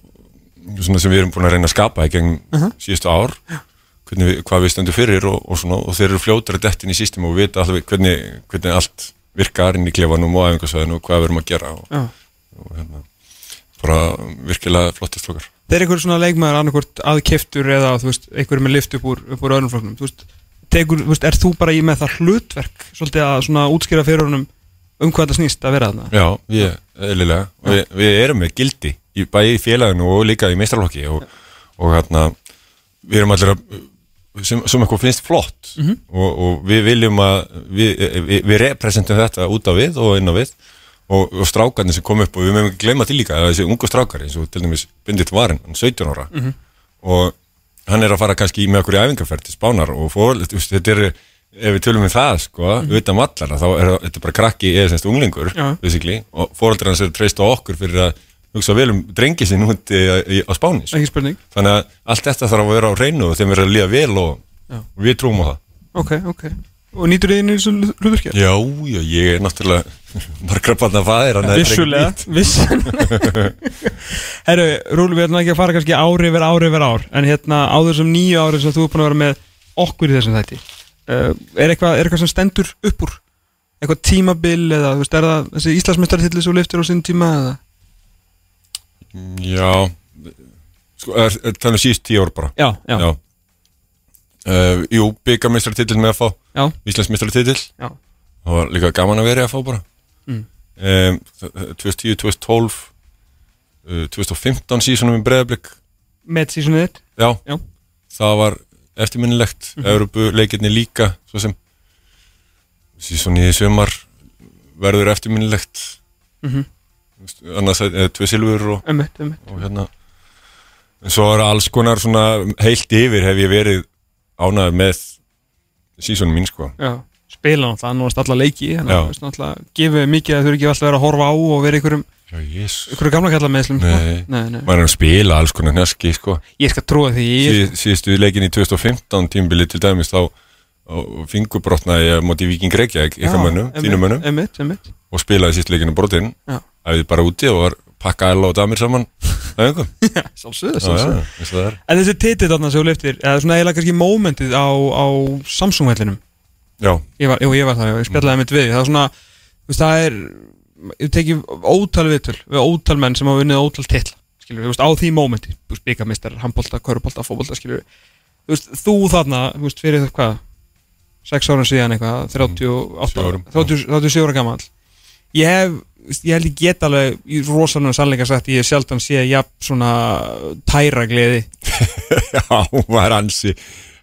svona sem við erum búin að reyna að skapa í gegn Mhm. síðustu ár. Við, hvað við stöndum fyrir og, og, svona, og þeir eru fljótar að dætt inn í system og vita alltaf hvernig, hvernig allt virkar inn í klefanum og æfingasvæðinu og hvað við erum að gera og, og hérna, bara virkilega flottist okkar Þeir einhver svona leikmaður annarkvort aðkeftur eða, þú veist, einhver með lift upp úr, úr öðrum flokknum. Þú veist, tekur, þú veist, er þú bara í með það hlutverk svolítið að svona útskýra fyrir honum um hvað það snýst að vera þarna? Já, við, eðlilega. Við, við erum með gildi í bæði í félaginu og líka í meistarlokki og, og hérna við erum allir að sem, sem eitthvað finnst flott Mhm. og, og við viljum að við, við, við representum þetta út á við og inn á við og, og strákarnir sem kom upp og við meðum ekki gleyma til líka að þessi ungu strákar eins og til dæmis Bindit Varin, hann er 17 ára Mhm. og hann er að fara kannski í með okkur í æfingarferð til Spánar og fór, þetta er ef við tölum við það, sko, Mhm. utan vallara þá er þetta bara krakki eða semst unglingur basically, og fóröldur hans er treyst á okkur fyrir að hugsa vel um drengi sinni út á Spáni, sko. Þannig að allt þetta þarf að vera á reynu og þeim verður að líða vel og, Já. og við trúum á það Ok, ok Og nýtur þið inn í þessu hlutverkja? Já, já, ég er náttúrulega margra barna fæðir Vissulega, vissulega Herru, Rúli, við ætlum ekki að fara kannski ári yfir ári yfir ár En hérna, á þessum nýju ári sem þú er búin að vera með okkur í þessum þætti uh, er, eitthvað, er eitthvað sem stendur upp úr? Eitthvað tímabil eða, þú veist, er það þessi Íslandsmeistartilli sem liftir á sinn tíma eða? Já sko, er, er, þannig síðust tíu ár bara Já, já, Já. Uh, jú, byggameistrartitill með að fá Já. Íslandsmeistartitill Já. Það var líka gaman að vera að fá bara Mm. um, 2010, 2012 uh, 2015 síðan með breðablик Með sísonið þitt Já. Já. Það var eftirminnilegt mm. -hmm. Európu leikirni líka Svo sem Síðan í sumar Verður eftirminnilegt Mhm. Annars er tvö silfur og, og hérna En svo er alls konar svona heilt yfir hef ég verið ánæður með sísonum mín sko. Já, spila náttúrulega, náttúrulega alla leiki Þannig að náttúrulega gefið mikið að þú eru ekki alltaf verið að horfa á og vera ykkurum Ykkurum gamla kalla meðslum Nei, nei, maður er að spila alls konar neski sko. Ég skal trúa því ég, sí, Síðustu leikin í 2015 tímbili til dæmis þá fingurbrotnaði ég á móti Víking Reykjavík ykkar mönnum, þínum mönnum. og spilaði síst leikinu brotinn. Æfði bara úti og var pakka Ella og Damir saman er. En þessi titill þarna sem þú liftir eða svona eiginlega kannski mómentið á, á Samsung-vellinum Já. Ég var, jú, ég var það, já, ég spjallaði mitt við Það er svona, veist, það er Ég tekið ótal viðtöl Við ótal menn sem hafa unnið ótal titla Skilur, þú veist, á því mómenti. Þú veist, byggarmistar, handbolta, körubólta, fótbolta, skilur Þú veist, þú þarna, þú veist, fyrir það hvað Sex árum síðan eitthvað 38, Sjö árum. 30, 37 ára gamall. Ég hef, ég held ég get alveg Í rosalunum sannleika sagt Ég hef sjaldan sé jafn svona tæra gleði Já, hún var ansi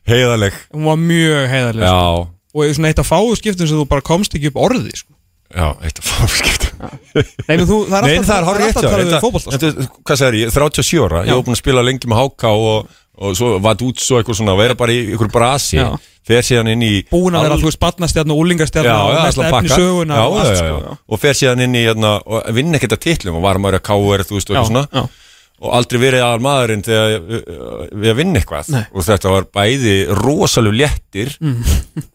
heiðaleg Hún var mjög heiðarlega Já, sko. Og svona eitt af fáu skiptum sem þú bara komst ekki upp orði sko. já, eitt af fórskiptum Nei, þú, það er alltaf, talað þér. við þetta- Hvað segir ég? 37 ára, ég var búin að spila lengi með HK og, og svo vatt út svo eitthvað svona vera bara í ykkur brasi Já. fer síðan inn í Búin að vera, Al- þú veist, barnastjarn og já, og alltaf efni söguna já, og allt sko, já. og fer síðan inn í hérna, og vinna ekkert að titlum og var maður að káur þú veist og eitthvað svona og aldrei verið aðal maðurinn þegar uh, við að vinna eitthvað Nei. og þetta var bæði rosalega léttir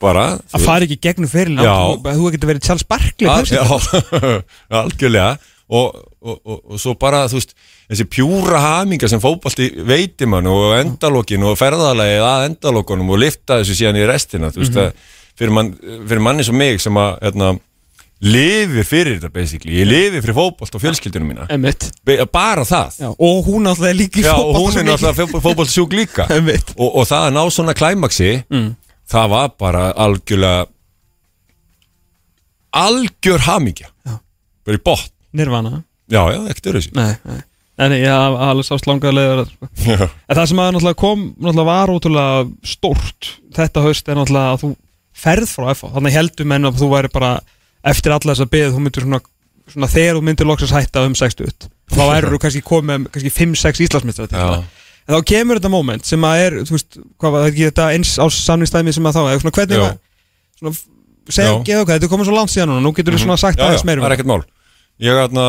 bara Að fara ekki gegnum fyrirlin Já. Þú þú getur verið kannski. já, algjörlega og, og, og, og svo bara þú veist þessi pjúra haminga sem fótbalti veitir mann og endalokin og ferðalagið að endalokunum og lifta þessu síðan í restina þú veist Mhm. að fyrir, mann, fyrir manni sem mig sem að hérna, lifi fyrir þetta basically, ég lifi fyrir fótbalt og fjölskyldunum mína. Be- bara það. Já, Og hún alltaf líka í Já, og hún er mikið. náttúrulega fótballsjúk líka. Og, og það að ná svona klæmaksi það var bara algjörlega algjör hamingja. Bara í botn Nirvana já, já, ekkert öru Nei, nei Nei, nei, ég haf alveg sást langaða leiður sko. Já. En það sem að náttúrulega kom náttúrulega var ótrúlega stórt þetta haust er náttúrulega að þú ferð frá FH þannig heldur menn að þú væri bara eftir alla þess að beðið þú myndir svona, svona þegar þú myndir loksast hætta um 60 þá væri þú kannski komið með kannski 5-6 Íslandsmyndstar Já. en þá kemur þetta moment sem að er þú veist, hvað var það ekki þetta eins á samnýstæmi sem að þá eða svona hvernig Já. var svona, segja, Já. geða okkar, þetta er komið svo langt síðan núna nú getur þú svona sagt já, já, aðeins meira um það er þetta. ekkert mál ég aðna,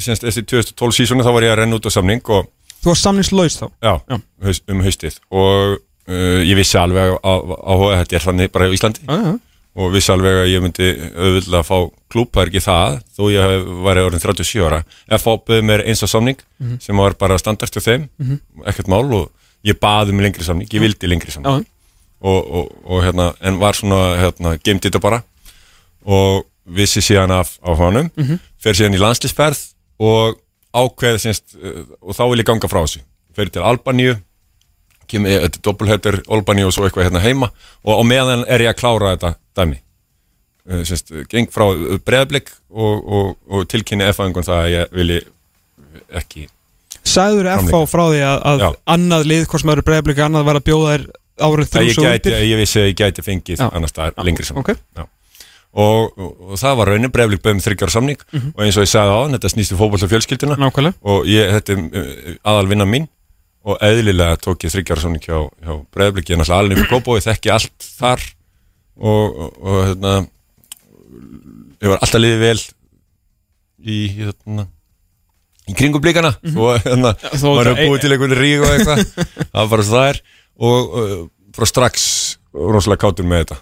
semst eftir 2012 sísoni þá var ég að renna út á samning og þú var samningslaus þá? Já, Já. haus, um haustið. Og uh, ég vissi alveg að, þetta er þannig bara í Íslandi. Já, já. og vissi alveg að ég myndi auðvitað að fá klúb, það er ekki það þó ég væri orðin 37 ára. Að fá bauð mér eins á samning Mhm. sem var bara standart hjá þeim ekkert mál og ég baði um lengri samning ég vildi lengri samning. Og, og, og hérna, en var svona hérna, gemdi þetta bara. Og vissi síðan af á honum Mhm. fer síðan í landslýsferð og ákveð semst, uh, og þá vil ég ganga frá þessu fer til Albaníu kemur, eh, þetta er doppelhættur Albaníu og svo eitthvað hérna heima og á meðan er ég að klára þetta dæmi uh, semst, geng frá breðblik og, og, og tilkynni F-angun það að ég vilji ekki Sæður Framlengt. frá því að, að annað lið, hvort sem það eru breyðblika annað var að bjóða þér árið ég, svo undir ég vissi að ég gæti fengið Já. annars staðar lengri saman ok. Og, og, og það var raunin breyflik bauðum þryggjar samning. Mhm. og eins og ég sagði á þetta snýstu fótboll og fjölskylduna Nákvæmlega. Og ég, þetta er uh, aðal vinna mín. Og eðlilega tók ég þryggjar samning hjá, hjá breyflik, ég er náttúrulega alveg og ég þekki allt þar. Og, og, og hérna ég var alltaf liðið vel í hérna í kringum blikana. Og hérna, Mhm. þó maður er búið til einhvern rík og eitthvað. Það var bara það er og uh, frá strax rosalega kátur með þetta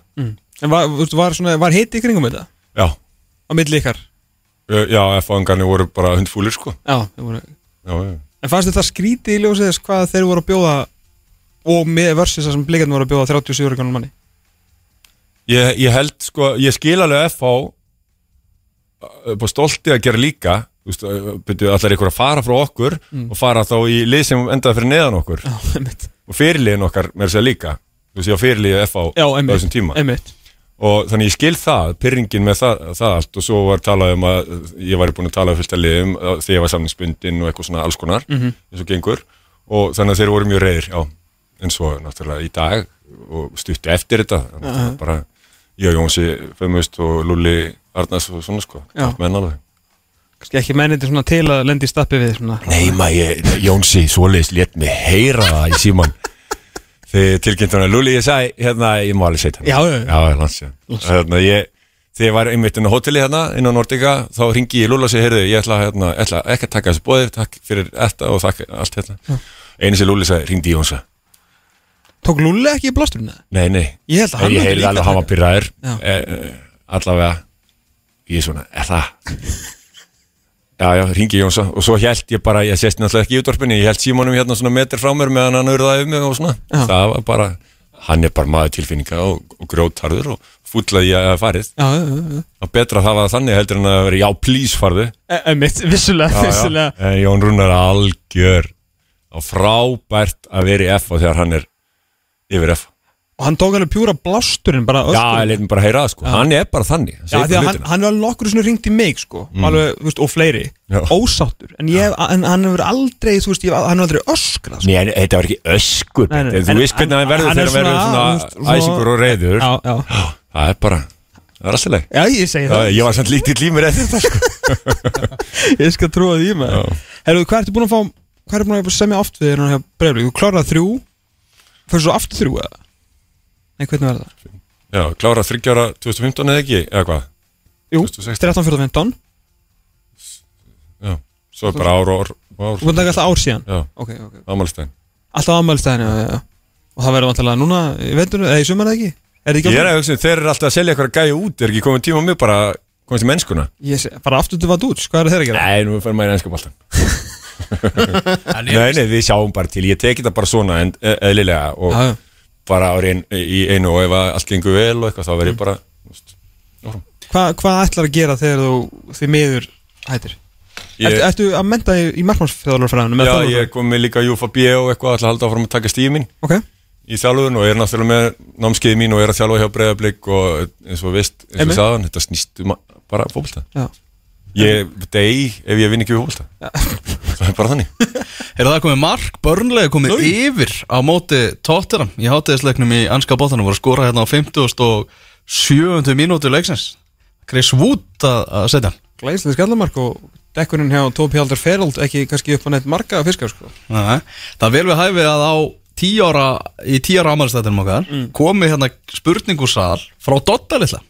En var, var, svona, var hitt í kringum þetta? já, Á milli ykkar? Uh, Já, F-angarnir voru bara hundfúlir sko. Já, það voru Já, já. En fannst þetta skrítið í ljósið þess hvað þeir voru að bjóða og með versus það sem blikarnir voru að bjóða 37 ára kannan manni? Ég, ég held sko, ég skil alveg FH upp á stolti að gera líka. Þú veist, byrju allar ykkur að fara frá okkur og fara þá í lið sem endaði fyrir neðan okkur. Já, einmitt. Og fyrirliðin okkar með þess að líka. Þú veist, ég á fyrirliðið FH Já, á einmitt þessum tíma. Einmitt og þannig ég skil það, pyrringin með það, það allt. Og svo var talað um að ég væri búin að tala um fullt að liðum uh, þegar ég var samningsbundin og eitthvað svona alls konar eins og gengur. Og þannig að þeir voru mjög reyðir, en svo náttúrulega í dag og stuttu eftir þetta það var bara ég og Jónsi Femust og Lulli Arnars og svona sko, menn alveg. Kannski ekki menniti svona til að lendi í stappi við svona. Nei maður, Jónsi svoleiðis létt mig heyra það í síman þegar tilkynnt hann að Lulli ég sagði, hérna, ég má alveg segja Já, já, já. já, landsja hérna, ég, þegar ég var einmitt inn á hotelli hérna, inn á Nordica, þá ringi ég Lulli og segi, heyrðu, ég ætla, hérna, ætla ekki að taka þessu bóðið, takk fyrir þetta og takk allt hérna. Einu sem Lulli sagði, ringdi Jónsa Tók Lulli ekki í blásturinn það? nei, nei, Ég held að hann ég heyrði alveg að hann var pyrraður Já. e, e, allavega ég er svona, er það já, já, ringi Jónsa. Og svo held ég bara, ég sést náttúrulega ekki í útvarpinni ég held símónum hérna svona metr frá mér meðan hann urðaði um mig og svona. Já. það var bara, hann er bara maður tilfinninga og, og grótarður og fúllaði ég að farið. Já, já, já, og betra að það var þannig heldur en að vera já, please farðu. E- Einmitt, vissulega, Já, já. vissulega. Jón Rúnar algjör og frábært að vera í F og þegar hann er yfir F Og hann tók alveg pjúra blásturinn bara já, öskur. ég leit mig bara að heyra það sko, hann er bara þannig Já, því að hann, hann er alveg nokkur svona ringt í mig sko. Alveg, þú veist, og fleiri. Já. ósáttur, en, ég, en hann hefur aldrei þú veist, ég, hann hefur aldrei öskrað sko. Nei, en þetta var ekki öskur Nei, nei, Þú en- veist hvernig hann en- verður hann er þegar hann verður svona- svona, þú veist, svona- æsingur og reyður já, já, Það er bara, það er alltaf leið já, ég segi það. Ég var samt lítið límur eftir þetta sko. ég skal trúa því Já. Herru, hvað ertu búin að fá hvað ertu búin að semja oft við hérna hjá Breiðablik? Þú kláraði þrjú, fyrir svo aftur þrjú eða? Nei, hvernig verður það? Já, klára þryggjára 2015 eða ekki, eða hvað? Jú, 2016. 13, 14, 15 Já, svo er bara ár og ár, Þú búin að taka alltaf ár síðan Já, Ok, ok ammálstæðin Alltaf ammælstæðin, já, já, já Og það verður vantilega núna, í veitur, eða í sumar eða ekki Er ekki Ég er að hugsa, um, þeir eru alltaf að selja eitthvað gæja út Er ekki komið tíma mig bara komið til mennskuna Ég sé, bara aftur til vað út, hvað er þeir að gera? Nei, nú fyrir maður í ennska boltan En ég- Nei, nei, við sjáum bara til Ég teki þetta bara svona en, e eðlilega og Já, já. Bara árin í einu og ef allt gengur vel og eitthvað þá verð ég bara þú veist, áfram. Hvað, ætlar að gera þegar þú því miður hættir? Ég- Ertu, að menta í, í markmannsfjörðalurfræðinu? Já, ég er komið líka UFB og eitthvað ætla að halda áfram að taka stíði mín Ok, í þjálfun og er náttúrulega með námskeiði mín og er að þjálfa hjá breyðablík og eins og veist, eins og sagðan, þetta snýst um bara fókbalta. Ég degi ef ég vinn ekki fókbalta. Það er bara þannig. Er það komið mark, börnlega komið yfir á móti tóttiram í hátíðisleiknum í anska bóttanum voru að skora hérna á 50 og 70 mínúti leiksins. Chris Wood að, að setja hann. Glæslega skallamark og dekkurinn hjá Tóbi Haldur Ferald ekki kannski upp á neitt marga fiskar sko. Nei, Það vel við hæfið að á 10 ára, í 10 ára ámælstættinum okkar komið hérna spurningusal frá Dotta litla.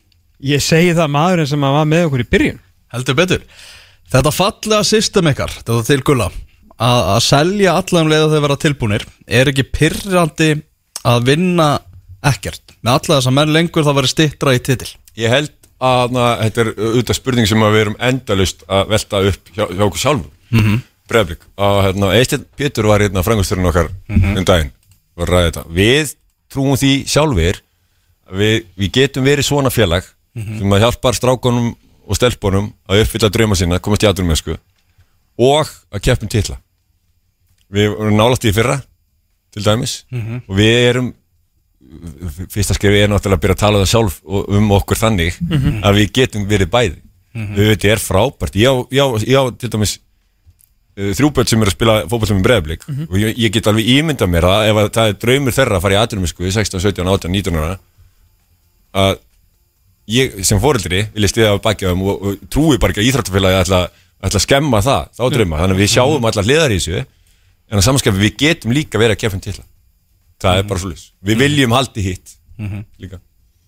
Ég segi það maðurinn sem að var með okkur í byrjun heldur betur Þetta fallega system ykkar, þetta til gulla að, að selja alla um leið að þau vera tilbúnir er ekki pyrrandi að vinna ekkert með alla þess að menn lengur það veri stittra í titil Ég held að na, þetta er auðvitað spurning sem að við erum endalust að velta upp hjá, hjá okkur sjálfum. Mm -hmm. Breiðablík. Hérna, Eistin Pétur var hérna frangusturinn okkar um daginn. Var að ræða þetta. Við trúum því sjálfur að við, við getum verið svona félag sem að hjálpar strákonum og stelpunum að uppfylla drauma sína, komast í aðrumessku og að keppum titla. Við vorum nálast í fyrra til dæmis og við erum fyrsta skrifi er náttúrulega að byrja að tala það sjálf um okkur þannig að við getum verið bæði. Við veitum, ég er frábært. Ég á, ég á, ég á til dæmis uh, þrjúböld sem er að spila fótboll sem er breiðablík og ég, ég get alveg ímyndað mér að ef að það er draumur þeirra að fara í atvinnumisku í 16, 17, 18, 19 ára að ég sem fóreldri vil ég stiða á þeim og, og trúi bara ekki að íþróttafélagi ætla, ætla að skemma það, þá drauma þannig að við sjáum allar hliðar í þessu en að samanskapi við getum líka verið að kefum til það er bara svolítið við viljum haldi hitt líka.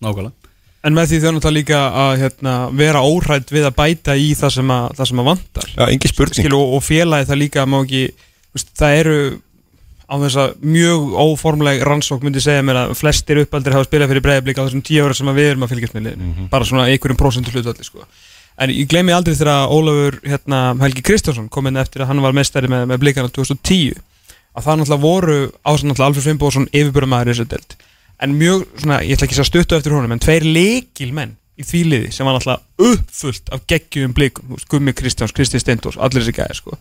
Nákvæmlega. En með því þau náttúrulega líka að hérna, vera óhrætt við að bæta í það sem að, það sem að vantar. Já, engin spurning. Skilu, og, félagi það líka má ekki það eru á þess að mjög óformleg rannsók myndi segja mér að flestir uppaldir hafa spilað fyrir breyðablík á þessum tíu ára sem við erum að fylgjast með liðinu Mhm. bara svona einhverjum prósentu hlutalli sko. en ég gleymi aldrei þegar Ólafur hérna, Helgi Kristjánsson kom inn eftir að hann var mestari með, með blíkana 2010 að það náttúrulega voru ásand náttúrulega Alfred Fimboðsson yfirbjörðumæður í þessu delt en mjög svona, ég ætla ekki að stuttu eftir honum en tveir leikil menn í því liði sem var náttúrulega uppfullt af geggjum veist, Gummi Kristjáns, Kristi Steindors allir þessi gæði sko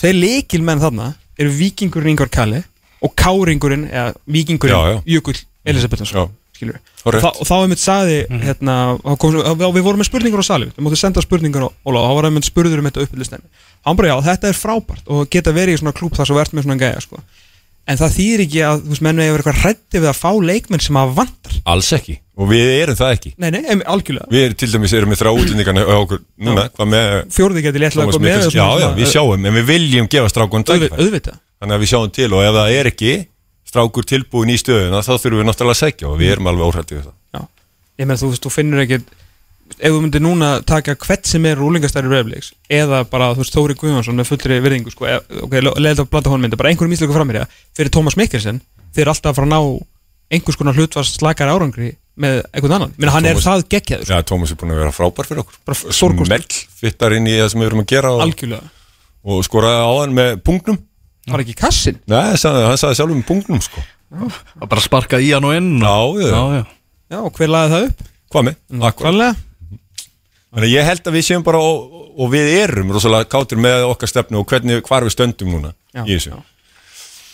tveir leikil menn þarna eru vikingurinn Ingvar Kalli og káringurinn, eða vikingurinn. Jökull Elisabethsson skilur við Hárrétt. og, þá- og þá einmitt sagði hérna, kom, við vorum með spurningar á sali við móttum senda spurningar á Óla og þá var einmitt spurður um þetta uppbyrðisnefni hann bara já, þetta er frábært og geta verið í svona klúb þar sem verðt með svona gæja sko. En það þýðir ekki að þú veist, menn við hefur eitthvað hrætti við að fá leikmenn sem að vantar. Alls ekki. Og við erum það ekki. Nei, nei, em, algjörlega. Við erum til dæmis erum með þrjá útlendingarna á okkur núna, hvað með fjórði geti léttlega Thomas eitthvað með Mikkels- og já, svona- já, við sjáum, en við viljum gefa strákun Auðvitað- tækifæri. auðvitað. Þannig að við sjáum til og ef það er ekki strákur tilbúin í stöðuna þá þurfum við náttúrulega að segja og við erum alveg óhrættið við það. Já, ég meina þú veist, þú finnur ekki ef þú myndir núna taka hvert sem er rúlingastæri reyfleiks eða bara, þú veist, Þóri Guðjónsson með fullri virðingu, sko, ok, leiðið að blanda honum myndi, bara einhverjum íslöku framir fyrir Tómas Mikkelsen, þeir alltaf að fara að ná einhvers konar hlutvars slakar árangri með einhvern annan, minna hann er Tómas- það geggjaður, Já, Tómas er búin að vera frábær fyrir okkur. Smell fittar inn í það sem við erum að gera og, algjörlega. og skoraði á hann með punktnum var ekki kassin, Nei, hann sagði, sjálfur með punktnum sko. Að bara sparka í hann og inn Já, og, já, já, já. já, og hver laði það upp? Hvað með? Akkur Kvælega, Þannig að ég held að við séum bara og, og við erum rosalega kátir með okkar stefnu og hvernig, hvar við stöndum núna Já, í þessu. já.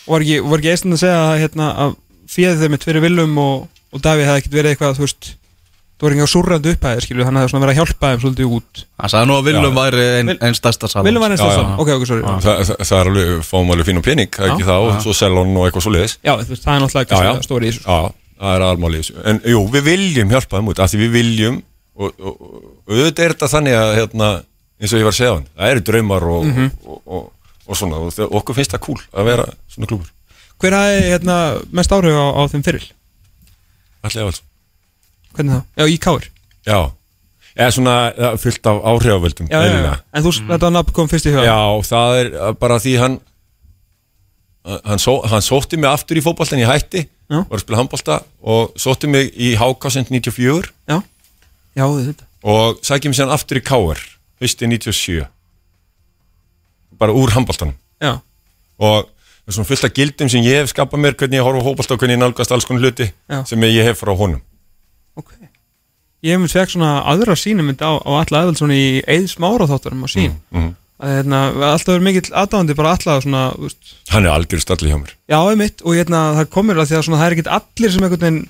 og var ekki, var ekki eistund að segja að, hérna, að fíðið þeim mitt fyrir Willum og, og Davíð hefði ekkert verið eitthvað, þú veist þú var ekki á súrrandi upphæðir, skilju, hann hefði svona verið að hjálpa þeim svolítið út. Hann sagði nú að Willum Já. væri einn ein stærsta salan. Willum var næsta já. saman, ok, ok, sorry. Þa, það, það er alveg, fáum alveg fín og pening, það er ekki Já, það og svo selon og eitthvað svo liðis Já, það er náttúrulega kannski stóri í þessu. Já, það er almáli í þessu. En jú, við viljum hjálpa þeim út af því við viljum og, auðvitað er þetta þannig að hérna, eins og ég var að segja hann, það eru draumar og, Mhm. og, og, og svona og okkur finnst það cool að vera svona klúbur Hver hafði hérna, mest áhrif á, á þeim fyrir? Allega alls Hvernig þá? Já, í Káir Já, eða svona ja, fullt af áhrifavöldum Já, já, já. En þú, þetta nafn kom fyrst í huga. Já, það er bara því hann hann, só, hann sótti mig aftur í fótboltan ég hætti, var að spila handbolta og sótti mig í HK 94 Já, já þetta og sækja mig síðan aftur í KR hausti 97 bara úr handboltanum. Já, og það er svona fullt af gildum sem ég hef skapað mér hvernig ég horfa fótbolta og hvernig ég nálgast alls konar hluti Já. sem ég hef frá honum. Ok. Ég hef mér fekk svona aðra sínumynd á, á alla aðveld í eið smára þáttunum á sín mm. að hérna, alltaf verið mikill aðdáðandi bara alla svona, hann er algjör stalli hjá mér. Já, einmitt. Og hérna, það komur að því að svona, það er ekkit allir sem einhvern veginn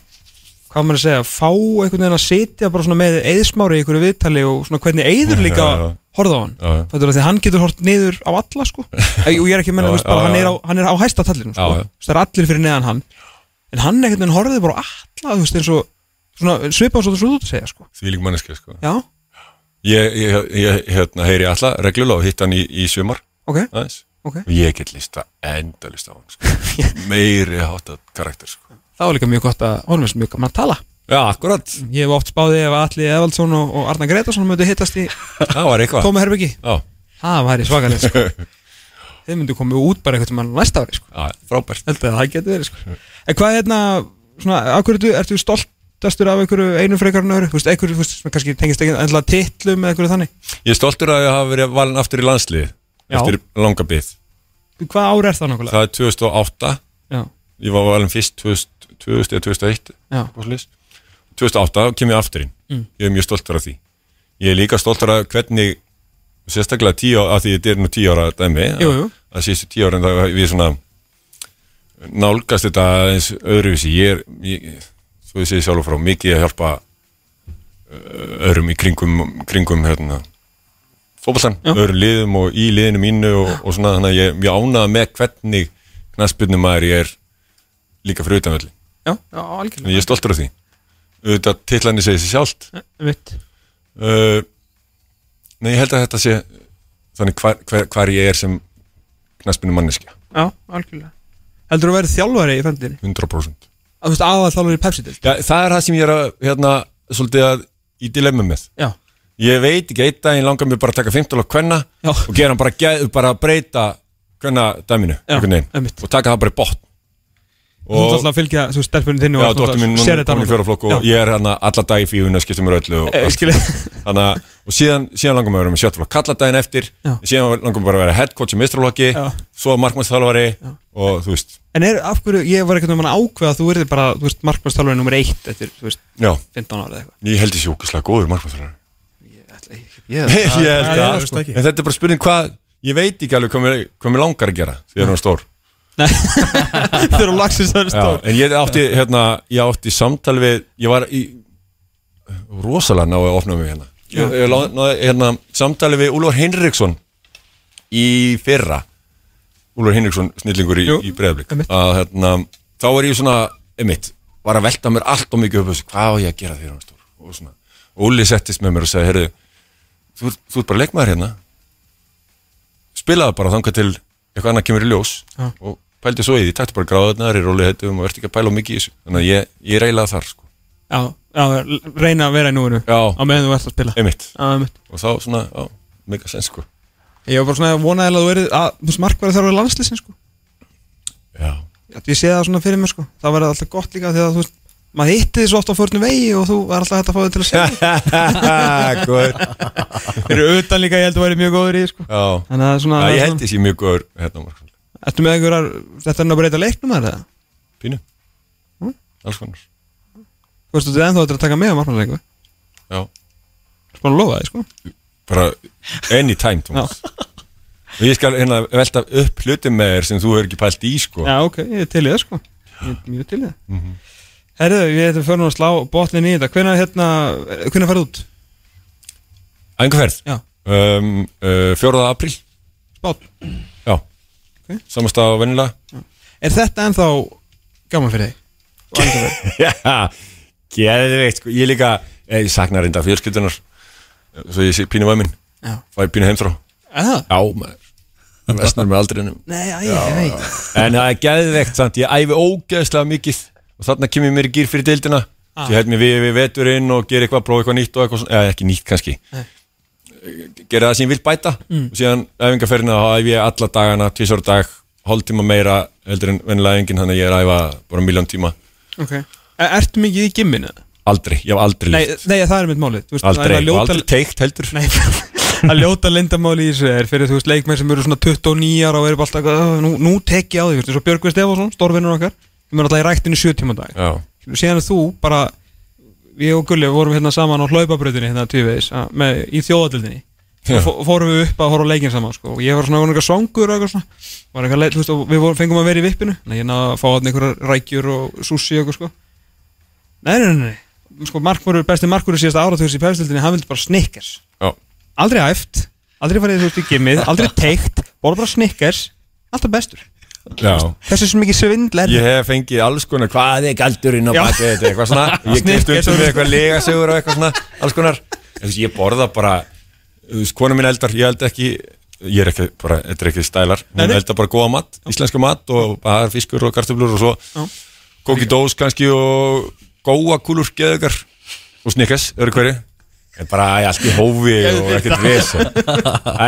hvað maður að segja, fá einhvern veginn að sitja bara svona með eðsmári í einhverju viðtali og svona hvernig eður líka horfða á hann, er að hann getur hort niður á alla sko, og ég er ekki að menna, Já, bara já, hann er á, hann er á hæsta tallinum sko, það er allir fyrir neðan hann. En hann einhvern veginn horfði bara á alla, þú veist, eins og svona svipað svo þú út að segja sko, því lík manneski sko. já, ég, ég, ég hérna, heyri alla reglulega og hitt hann í, í sumar. Ok, aðeins. Ok. Og ég get lista endalist á hann sko. meiri hátta karakter sko. Það var líka mjög gott að honum er mjög gaman að tala. Já, akkurat, ég hef oft spáði ef Alli Evaldsson og, og Arna Gretarsson mötu hittast í það var eitthvað. Tóma Herbyggi já, það væri svakalegt sko. þeir myndu komið út bara eitthvað mann næsta ári sko. já, frábært. Held að það getur verið sko. en hvað hérna svona, hverju ertu, stoltastur af einhverju einu frekar en öðru, þú veist, einhverju, þú veist, sem kannski tengist ekki endla titlum eða einhverju þannig. Ég er stoltur að ég hafa verið valin aftur í landslið Já. eftir langa byggð hvað ári er það nákvæmlega? það er 2008 Já, ég var valin fyrst 2000, 2000 eða 2001 já, eitthvað svoleiðis. 2008 kem ég aftur inn Mm. ég er mjög stoltur af því ég er líka stoltur af hvernig sérstaklega tíu á, af því þetta er nú tíu ára dæmi Jú, jú. að síðustu tíu ára en það við svona nálgast þetta eins öðruvísi ég er, ég, svo ég segi sjálfur frá mikið að hjálpa ö, öðrum í kringum, kringum hérna Já. öðrum liðum og í liðinu mínu og, og svona þannig að ég er mjög ánað með hvernig knassbyrnum maður ég er líka fyrir utanvelli já, já, algjörlega. Ég er stoltur af því. Auðvitað titlanir segir sér sjálft. Vitt. uh, Nei, ég held að þetta sé þannig hvar, hvar, hvar ég er sem knaspinu manneskja, já, algjörlega. Heldur þú að verið þjálfari í framtíðinni? 100% Þú veist, aðal þjálfari í Pepsi-dild ja, Það er það sem ég er að, hérna, svolítið að í dilemma með. Já, Ég veit ekki, einn daginn langar mér bara að taka 15 og kvenna Já. og gera hann bara, bara að breyta kvenna dæminu Já, og taka það bara í botn þú ert og alltaf að fylgja veist, stelpunni þinni er komin í fjóraflokk og ég er hérna alla dag í fíuna, skiptum mér öllu og. Þannig að, og síðan, síðan langar mér að vera með sjöttflokk kalla daginn eftir, Já. síðan langar bara að vera head coach í mistralokki, svo markmannsþjálfari og þú veist, En er, af hverju, ég var ekkert um að ákveða að þú erði bara, markmannstálfari nummer eitt eftir, þú veist, já, 15 ára eða eitthvað? Ég held sé ógæslega góður markmannsþjálfari. Ég held það. en þetta er bara spurning hvað, ég veit ekki alveg hvað mér langar að gera því að það er stór Lagsins það er Já, stór. en ég átti, hérna, ég átti samtal við, ég var í rosalega náðu að opna mig hérna. Ég, ég náði hérna samtali við Úlfur Hinriksson í fyrra. Úlfur Hinriksson snillingur í, í að hérna, þá var ég svona einmitt, var að velta mér allt og mikið upp þessu, hvað á ég að gera þegar hann er stór? Og svona, Úli settist með mér og sagði heyrðu, þú, þú ert bara leikmaður hérna. Spilaði bara þangað til eitthvað annað kemur í ljós Já. og pældi svo í því, taktu bara gráðunar í róli heitum og verði ekki að pæla mikið í þessu þannig að ég, ég reylaði þar sko. Já, já, reyna að vera í núinu Já. á meðan þú ert að spila einmitt, Já, einmitt. og þá svona, já, mega sens sko. Ég var bara svona vonaðilega að þú erið að, þú veist, markværi þarf að vera landslýsin, sko já, Ég sé það svona fyrir mér, sko Það verður alltaf gott líka að, þú veist, maður hitti þið svo oft á förnum vegi og þú var alltaf hægt að fá þið til að segja góður eru utan líka, ég held að væri mjög góður í, því, sko já, Þannig að það er svona, já, ég held sé mjög góður hérna, Mark. Þetta er nú að breyta leiknum þar, eða? pínu, Mm. alls konar Þú veist, þú ert ennþá að taka með á markmannleiku já, Spána að lofa því, sko bara anytime Thomas. og ég skal hérna velta upp hluti með þér sem þú hefur ekki pælt í sko. Já, ok, ég er til í það, sko Ég er mjög til í það Herðu, við ætlum fyrir að slá botnin í þetta Hvenær, hérna, hvenær farið út? Æfingarferð Já. um, uh, 4. apríl Spát Já Ok. Samastað á vennilega Er þetta ennþá gaman fyrir þig? Og? Já, geðveikt sko. Ég líka, eh, ég sakna reynda fjölskyldunar Svo ég sé pínu væmin. Já. Fæ pínu heimþrá? Já, maður. Vestnar með aldrinum. Nei, æ, ég veit En það er geðveikt samt. Ég æfi ógeðslega mikið. Og þarna kemur mér í gýr fyrir deildina. Svo ég held mér við, við veturinn og gera eitthvað, prófa eitthvað nýtt og eitthvað, eða ekki nýtt kannski gera það sem ég vil bæta. Mm. og síðan æfingarferðina þá æf ég alla dagana, tvisar dag hálftíma meira heldur en vennilega enginn þannig að ég er að æfa bara miljón tíma. Ok. E- Ertu mikið í gimminu? aldrei, ég hef aldrei Nei, líft nei, það er mitt málið. Þú veist, er aldrei, og ljóta- aldrei teikt heldur. Nei, að ljóta lindamáli í þessu er fyrir þú veist leikmenn sem eru svona 29 ára og eru bara alltaf "Ugh, nú, nú tek ég á því, þú veist, eins og Björgvin Stefánsson, stórvinnur okkar við erum alltaf í ræktinu 7 tíma dag. Síðan er þú bara við og Gulli vorum hérna saman á hlaupabröðinni hérna með, í þjóðadildinni Já. og fó- fórum við upp að horfa leikin saman sko. og ég var svona eitthvað svangur og eitthvað þú veist, og við vorum, fengum að vera í vippinu. En ég náði að fá hann einhverjar rækjur og sushi og eitthvað sko. Nei, nei, nei, nei. Sko, markmurur, besti markmurur síðasta áratugs í pefstildinni hann vildi bara snickers. Já, aldrei æft, aldrei farið þú veist í gimmið aldrei teikt, bara bara snickers. Alltaf bestur, þessu sem ekki svindl er Ég hef fengið alls konar, hvað er galdurinn á Já. baki þetta, eitthvað svona? Ég og- undir með eitthvað legasögur og eitthvað svona, alls konar. Ég borða bara, kona mín eldar, ég held ekki Ég er ekki, bara, þetta er ekki stælar. Hún eldar bara góða mat, íslenska mat og bara fiskur og kartöflur og svo Já. Kóki dós kannski og góa kúlur geðugar og snikkes, öðru hverju bara allt í hófi og ekkert vesen.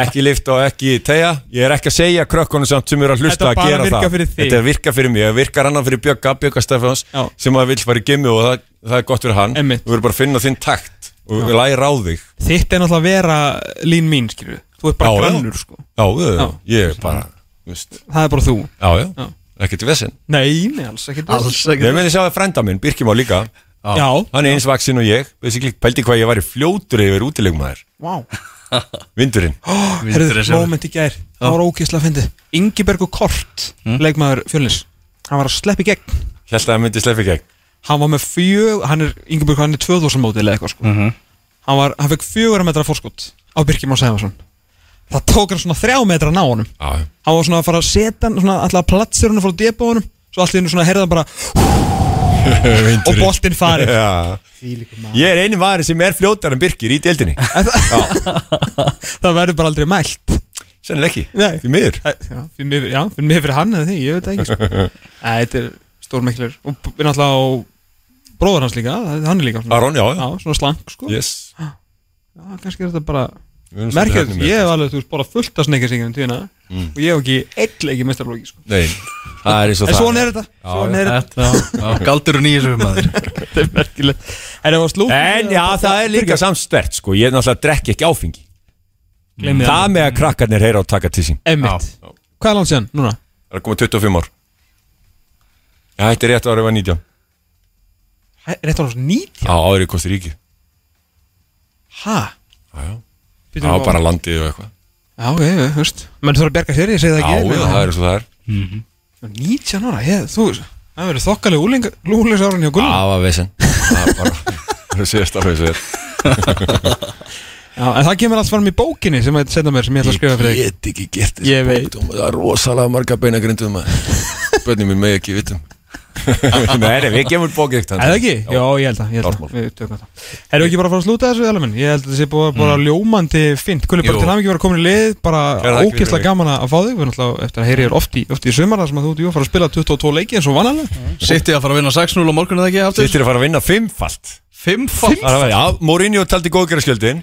Ekki lift og ekki tegja Ég er ekki að segja krökkunum samt sem eru að hlusta Þetta að gera það. fyrir þig. Þetta virkar fyrir mig, það virkar annan fyrir Bjögga Stefáns Já. sem að vill fara í gimmi og það, það er gott fyrir hann. Einmitt. Þú verður bara að finna þinn takt og við læra á þig. Þitt er náttúrulega að vera lín mín skilju, þú ert bara grannur sko. Já, já, ég er bara, þú veist, það er bara þú. Já, já, Já. ekkert vesen. Nei, nei, alls ekki Alls Ég ekki meni sjá að frænda minn, Birkjum á líka já, Hann er eins vaksin og ég, basically, pældi hvað ég var í fljótur yfir útilegumæður wow Vindurinn. Herðu, moment í gær, það var ókýrslega fyndið. Ingibergur Kort, leikmaður fjölnis. Hann var að sleppa í gegn. Held að það myndi sleppi gegn. Hann var með fjög, hann er Ingeborg hann er 2000 móti eða eitthvað sko. Hann var, hann fekk fjögur metra fórskot á Birkjum og Sæfarsson það tók hann svona þrjá metra að ná honum. Já, hann var svona að fara að setja hann svona alltaf platsir hann frá depo honum. Svo allt í hennu svona heyrða hann bara og boltinn farið Já. Ég er eini maður sem er fljótar en Birkir í deildinni. Það verður bara aldrei mælt. Sennileg ekki, Nei. því miður. Já, fyrir mig, já, fyrir mig fyrir hann eða því, ég veit það ekki sko. Æ, þetta er stórmiklir. Og við náttúrulega á bróður hans líka, hann er líka. Aron, já, já, já, svona slank sko. yes. Já, kannski er þetta bara erum með ég hef alveg, þú veist, bara fullt af sneikarsingum tíðina og ég hef ekki eitt leiki mestarflóki sko. Nei, það er eins og en það svona er. þetta, galdur og nýjum maður þetta er merkilegt. En já, það er líka samstert sko. Ég er náttúrulega drekki ekki áfengi. Gleymið Það með að krakkarnir heyra og taka til sín. Emmitt, hvað er langt síðan, núna? Það er komið 25 ár. Já, þetta er rétt árið var 19 Hæ, Er þetta alveg nýtt? Já, árið í Kosti Ríki Hæ? Já, bara landið og eitthvað. Já, ok, þú veist. Menn þú þarf að berga sér, ég segi það ekki já, það er eins og það er 19 ára, ég, þú það verður þokkaleg úlingsárin hjá Gunnar Það var vesen. Það er bara síðast alveg er. Já, en það kemur allt fram í bókinni sem ég setja mér sem ég ætla að skrifa fyrir þig. Get ekki gert Ég veit. Það er rosalega marga beinagrindum Bönni mér með ekki vitum Nei, nei, við gemum bókið eitt Eða ekki? Já, ég held að, ég held að. Við tökum það. Erum við ekki bara að fara að slúta þessu, Elamenn? Ég held að það sé búið að bara ljómandi fint Kulli, bara til hann ekki vera komin í lið Bara ógeðslega gaman að fá þig. Við erum alltaf eftir að heyri þér oft í, sumar þar sem að þú ert að fara að spila 22 leiki eins og vanalega. Sitti að fara að vinna 6-0 á morgun eða ekki aftur Sittir að fara að vinna fimmfalt. Fimmfalt? Það er að- Já, Mourinho taldi góðgerðarskjöldin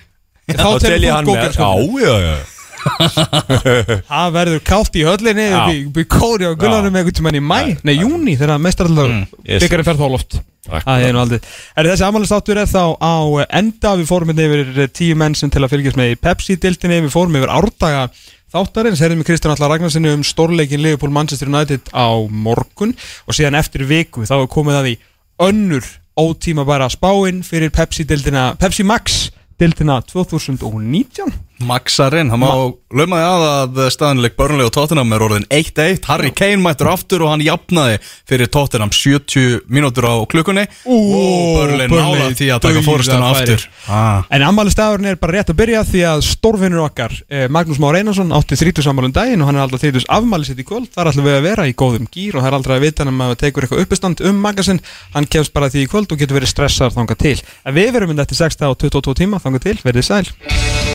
Það verður kátt í höllinni í kóri á gullanum einhvern tímann í mæ Nei, júni þegar mestarallar mm, yes. byggarinn fer þá loft. Það er nú aldrei. Er þessi ammælistáttur er þá á enda. Við fórum hérna yfir tíu menn sem til að fylgjast með í Pepsi-dildinni Við fórum yfir árdaga þáttarins. Herðum við Kristján Allar Ragnarsinni um stórleikin Liverpool Manchester United á morgun. Og síðan eftir viku þá er komið að því önnur ótíma bara spáin fyrir Pepsi-dildina Pepsi Max dildina 2019 Maxarinn, hann má því að að staðanleik Burnley og Tottenham er orðin 1-1 Harry Kane mættur aftur og hann jafnaði fyrir Tottenham 70 mínútur á klukkunni. Og Burnley Burnley náði því að taka fórstuna aftur. Ah. En ammælistafurinn er bara rétt að byrja því að stórfinnur okkar, eh, Magnús Már Einarsson átti 30 sammálum daginn og hann er alltaf 30 afmæli sitt í kvöld, þar ætlum við að vera í góðum gýr og það er aldrei að vita hann að tekur eitthvað uppistand um magasinn, hann kemst bara því í kvöld og getur verið stressar þangað til.